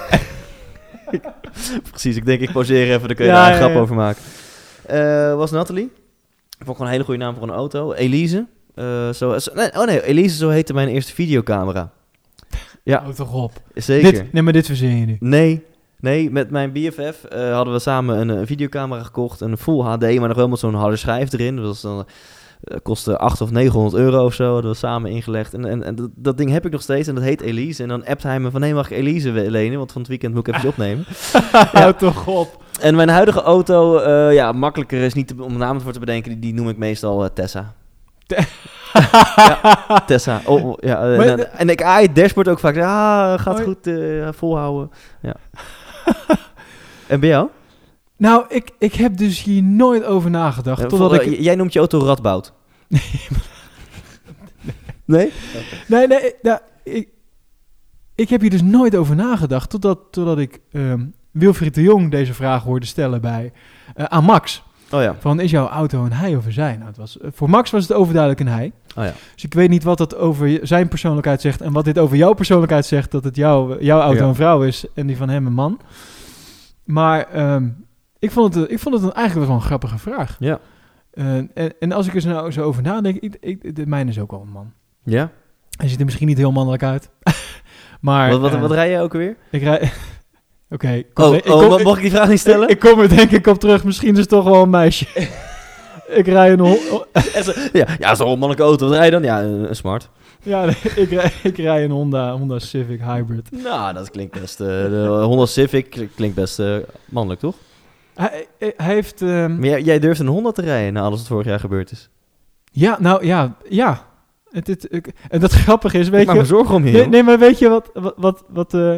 Precies, ik denk ik pauzeer even, dan kun je Ja, daar een ja, grap ja. over maken. Was Natalie. Ik vond gewoon een hele goede naam voor een auto. Elise. Eh, zo, zo- nee, oh nee, Elise, zo heette mijn eerste videocamera. Ja, Houd toch op. zeker. Dit, nee, maar dit verzin je nu. Nee, nee, met mijn BFF eh, hadden we samen een, eh, videocamera gekocht. Een full HD, maar nog wel met zo'n harde schijf erin. Dat was dan, kostte 800 of 900 euro of zo. Dat was samen ingelegd. En, en, en dat, dat ding heb ik nog steeds en dat heet Elise. En dan appt hij me van, nee, mag ik Elise lenen? Want van het weekend moet ik even opnemen. Houd toch op. En mijn huidige auto, ja, makkelijker is niet om een naam voor te bedenken. Die, die noem ik meestal Tessa. ja, Tessa. Oh, oh, ja, eh, Maar en, ik aai het dashboard ook vaak. Ah, gaat Oh, ja. goed, eh, volhouden. Ja. en bij jou? Nou, ik, ik heb dus hier nooit over nagedacht. Eh, totdat ik... Jij noemt je auto Radboud. nee? Nee, nee, ik- nou, ik, ik heb hier dus nooit over nagedacht. Totdat, totdat ik ehm, Wilfried de Jong deze vraag hoorde stellen bij, aan Max. Oh ja. Van, is jouw auto een hij of een zij? Nou, het was, eh, voor Max was het overduidelijk een hij. Oh ja. Dus ik weet niet wat dat over je- zijn persoonlijkheid zegt... en wat dit over jouw persoonlijkheid zegt... dat het jouw jouw auto Ja. een vrouw is en die van hem een man. Maar ehm, ik, vond het, ik vond het een, eigenlijk wel een grappige vraag. Ja. Eh, en, en als ik er zo, nou zo over nadenk... Ik, ik, de mijne is ook wel een man. Ja? Hij ziet er misschien niet heel mannelijk uit. maar wat, wat, eh, wat rij jij ook weer? ik rij... Oké, ik Oh, ik oh, kom- ik- mag ik die vraag niet stellen? Ik, ik kom er denk ik op terug. Misschien is het toch wel een meisje. ik rij een... hon- Echt zo- ja, ja, een onmannelijke auto. Wat rij je dan? Ja, een, een smart. Ja, nee, ik, rij, ik rij een Honda, Honda Civic Hybrid. Nou, dat klinkt best... eh, de Honda Civic klinkt best eh, mannelijk, toch? Hij, hij heeft... ehm, Maar jij, jij durft een Honda te rijden na alles wat vorig jaar gebeurd is. ja, nou ja, ja. Het, het, ik- en dat grappige is, ik weet maak me je... zorgen om je, Nee, maar weet je wat, wat, wat, wat eh,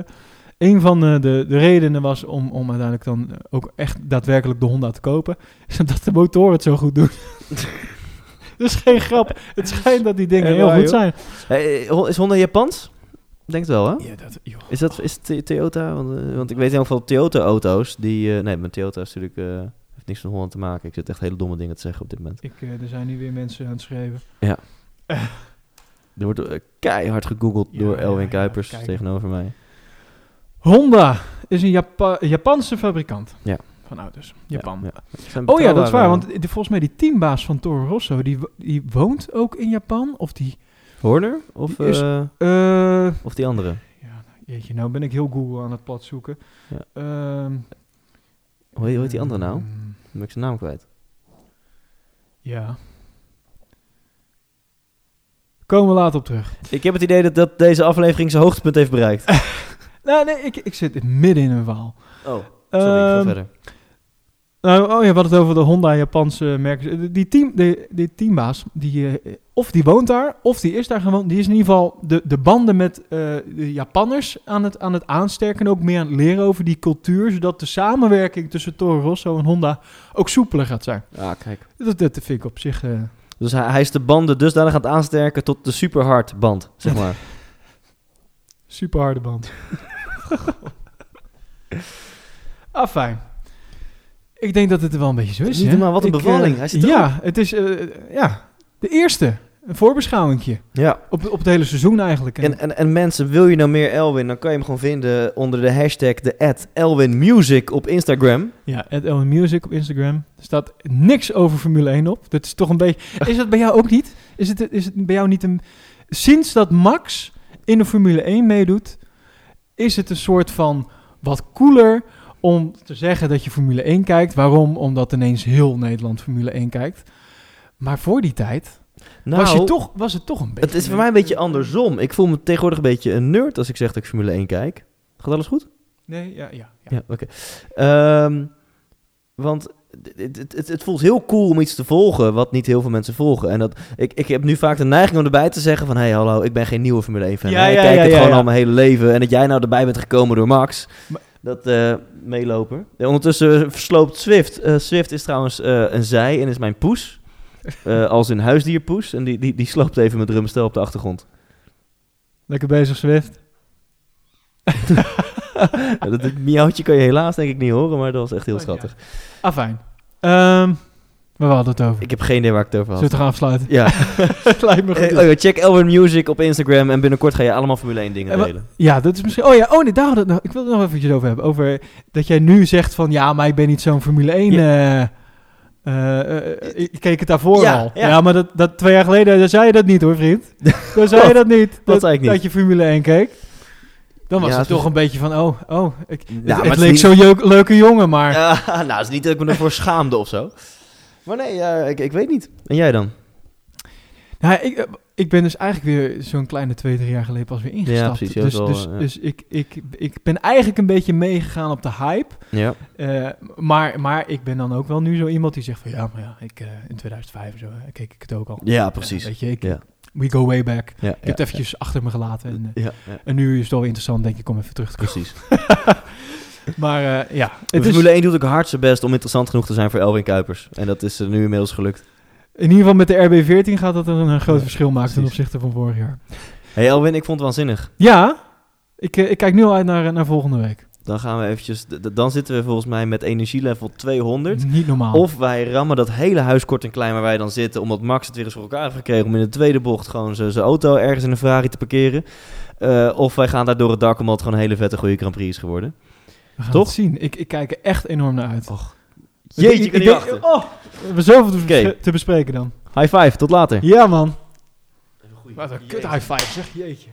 een van de, de, de redenen was om, om uiteindelijk dan ook echt daadwerkelijk de Honda te kopen? Is omdat de motoren het zo goed doen. Dat is geen grap. Het schijnt dat die dingen heel waar, goed joh? zijn. Hey, is Honda Japans? Denk het wel, hè? Ja, dat, joh. Is dat is Toyota? Want, eh, want ik weet heel veel Toyota-auto's die... eh, nee, mijn Toyota is natuurlijk... eh, heeft niks met Holland te maken. Ik zit echt hele domme dingen te zeggen op dit moment. Ik, er zijn nu weer mensen aan het schrijven. Er wordt keihard gegoogeld Ja, door ja, Elwin ja, Kuipers tegenover mij. Honda is een Japa- Japanse fabrikant Ja. van auto's. Japan. Ja, Oh ja, dat is waar. betrouwbare- Want de- volgens mij die teambaas van Toro Rosso, die, die woont ook in Japan. Of die... Horner? Of, Die is- eh, eh, of die andere? ja, jeetje, nou ben ik heel Google aan het plat zoeken. Ja. Ehm, Hoe heet, die andere nou? ehm, Dan ben ik zijn naam kwijt. ja. Komen we later op terug. Ik heb het idee dat, dat deze aflevering zijn hoogtepunt heeft bereikt. Nou, nee, ik, ik zit midden in een verhaal. Oh, sorry, ik ga Ehm, verder. Nou, oh ja, we hadden het over de Honda Japanse merken. Die, team, die, die teambaas, die, eh, of die woont daar, of die is daar gewoon. Die is in ieder geval de, de banden met eh, de Japanners aan het, aan het aansterken. En ook meer aan het leren over die cultuur. Zodat de samenwerking tussen Toro Rosso en Honda ook soepeler gaat zijn. Ja, kijk. Dat, dat vind ik op zich... eh, Dus hij, hij is de banden dusdanig aan het aansterken tot de superhard band, zeg maar. Super harde band. ah, fijn. Ik denk dat het er wel een beetje zo is. Niet hè? normaal, wat een Ik, eh, bevalling. Hij zit erop. ja, het is eh, ja, de eerste. Een voorbeschouwingje. ja. Op, op het hele seizoen eigenlijk. En, en, en mensen, wil je nou meer Elwin, dan kan je hem gewoon vinden onder de hashtag de ad Elwin Music op Instagram. ja, at Elwin Music op Instagram. Er staat niks over Formule 1 op. Dat is toch een beetje... Is dat bij jou ook niet? Is het, is het bij jou niet een... Sinds dat Max in de Formule 1 meedoet, is het een soort van wat cooler om te zeggen dat je Formule 1 kijkt. Waarom? Omdat ineens heel Nederland Formule 1 kijkt. Maar voor die tijd Nou, was, je toch, was het toch een beetje... het is voor mij een beetje andersom. Ik voel me tegenwoordig een beetje een nerd als ik zeg dat ik Formule 1 kijk. Gaat alles goed? Nee, ja, ja. ja. Ja, oké. Ehm, want het, het, het, het voelt heel cool om iets te volgen wat niet heel veel mensen volgen. En dat, ik, ik heb nu vaak de neiging om erbij te zeggen van... hey, hallo, ik ben geen nieuwe Formule 1 fan. Ja, hè. ik ja, kijk ja, het ja, gewoon ja. al mijn hele leven. En dat jij nou erbij bent gekomen door Max. Maar- dat eh, meeloper. Ja, ondertussen versloopt Swift. Eh, Swift is trouwens eh, een zij en is mijn poes. Als een huisdierpoes. En die, die, die sloopt even met drumstel op de achtergrond. Lekker bezig, Swift. Ja, dat, dat miauwtje kan je helaas denk ik niet horen, maar dat was echt heel ja. schattig. Ah, fijn. Ehm we hadden het over. Ik heb geen idee waar ik het over Zullen we had. gaan afsluiten? Ja, Het lijkt me goed. Eh, oh ja, check Elwin Music op Instagram en binnenkort ga je allemaal Formule 1 dingen delen. Ja, dat is misschien... Oh ja, oh nee, daar had het nog... Ik wil het nog eventjes over hebben. Over dat jij nu zegt van... Ja, maar ik ben niet zo'n Formule 1... eh, eh, ik ik keek het daarvoor Ja, al. ja. Ja, maar dat, dat twee jaar geleden dan zei je dat niet hoor, vriend. Dan zei je dat niet. Dat, zei ik niet. Dat je Formule 1 keek. Dan was Ja, het toch een beetje van... Oh, oh. Ik, Ja, het leek niet- zo'n leuke jongen, maar... Ja, nou, het is niet dat ik me ervoor schaamde of zo. Maar nee, ja, ik, ik weet niet. En jij dan? Ja, ik, eh, ik ben dus eigenlijk weer zo'n kleine twee, drie jaar geleden pas weer ingestapt. precies, ja, dus dat is dus, ja. dus ik, ik, ik ben eigenlijk een beetje meegegaan op de hype. Ja. Eh, maar, maar ik ben dan ook wel nu zo iemand die zegt van ja, maar ja, ik, eh, in 2005 of zo keek ik het ook al. Ja, precies. Weet je, ik, Ja. We go way back. Ja, Ik heb het eventjes achter me gelaten. En, eh, en nu is het wel interessant, denk ik, om even terug te komen. precies. Maar eh, ja, het is, Formule 1 doet ook hard zijn best om interessant genoeg te zijn voor Elwin Kuipers. En dat is er nu inmiddels gelukt. in ieder geval met de RB14 gaat dat een, een groot verschil maken ten opzichte van vorig jaar. hey Elwin, ik vond het waanzinnig. Ja, ik, eh, ik kijk nu al uit naar, naar volgende week. Dan gaan we eventjes... Dan zitten we volgens mij met energielevel 200. Niet normaal. Of wij rammen dat hele huis kort en klein waar wij dan zitten, omdat Max het weer eens voor elkaar heeft gekregen om in de tweede bocht gewoon zijn auto ergens in een Ferrari te parkeren. Eh, of wij gaan daar door het dak omdat het gewoon een hele vette goede Grand Prix is geworden. We gaan Toch? het zien. Ik, ik kijk er echt enorm naar uit. Och. Jeetje, ik-. Oh, we hebben zoveel te, te bespreken dan. High five, tot later. Ja, man. Wat een kut high five, zeg. Jeetje.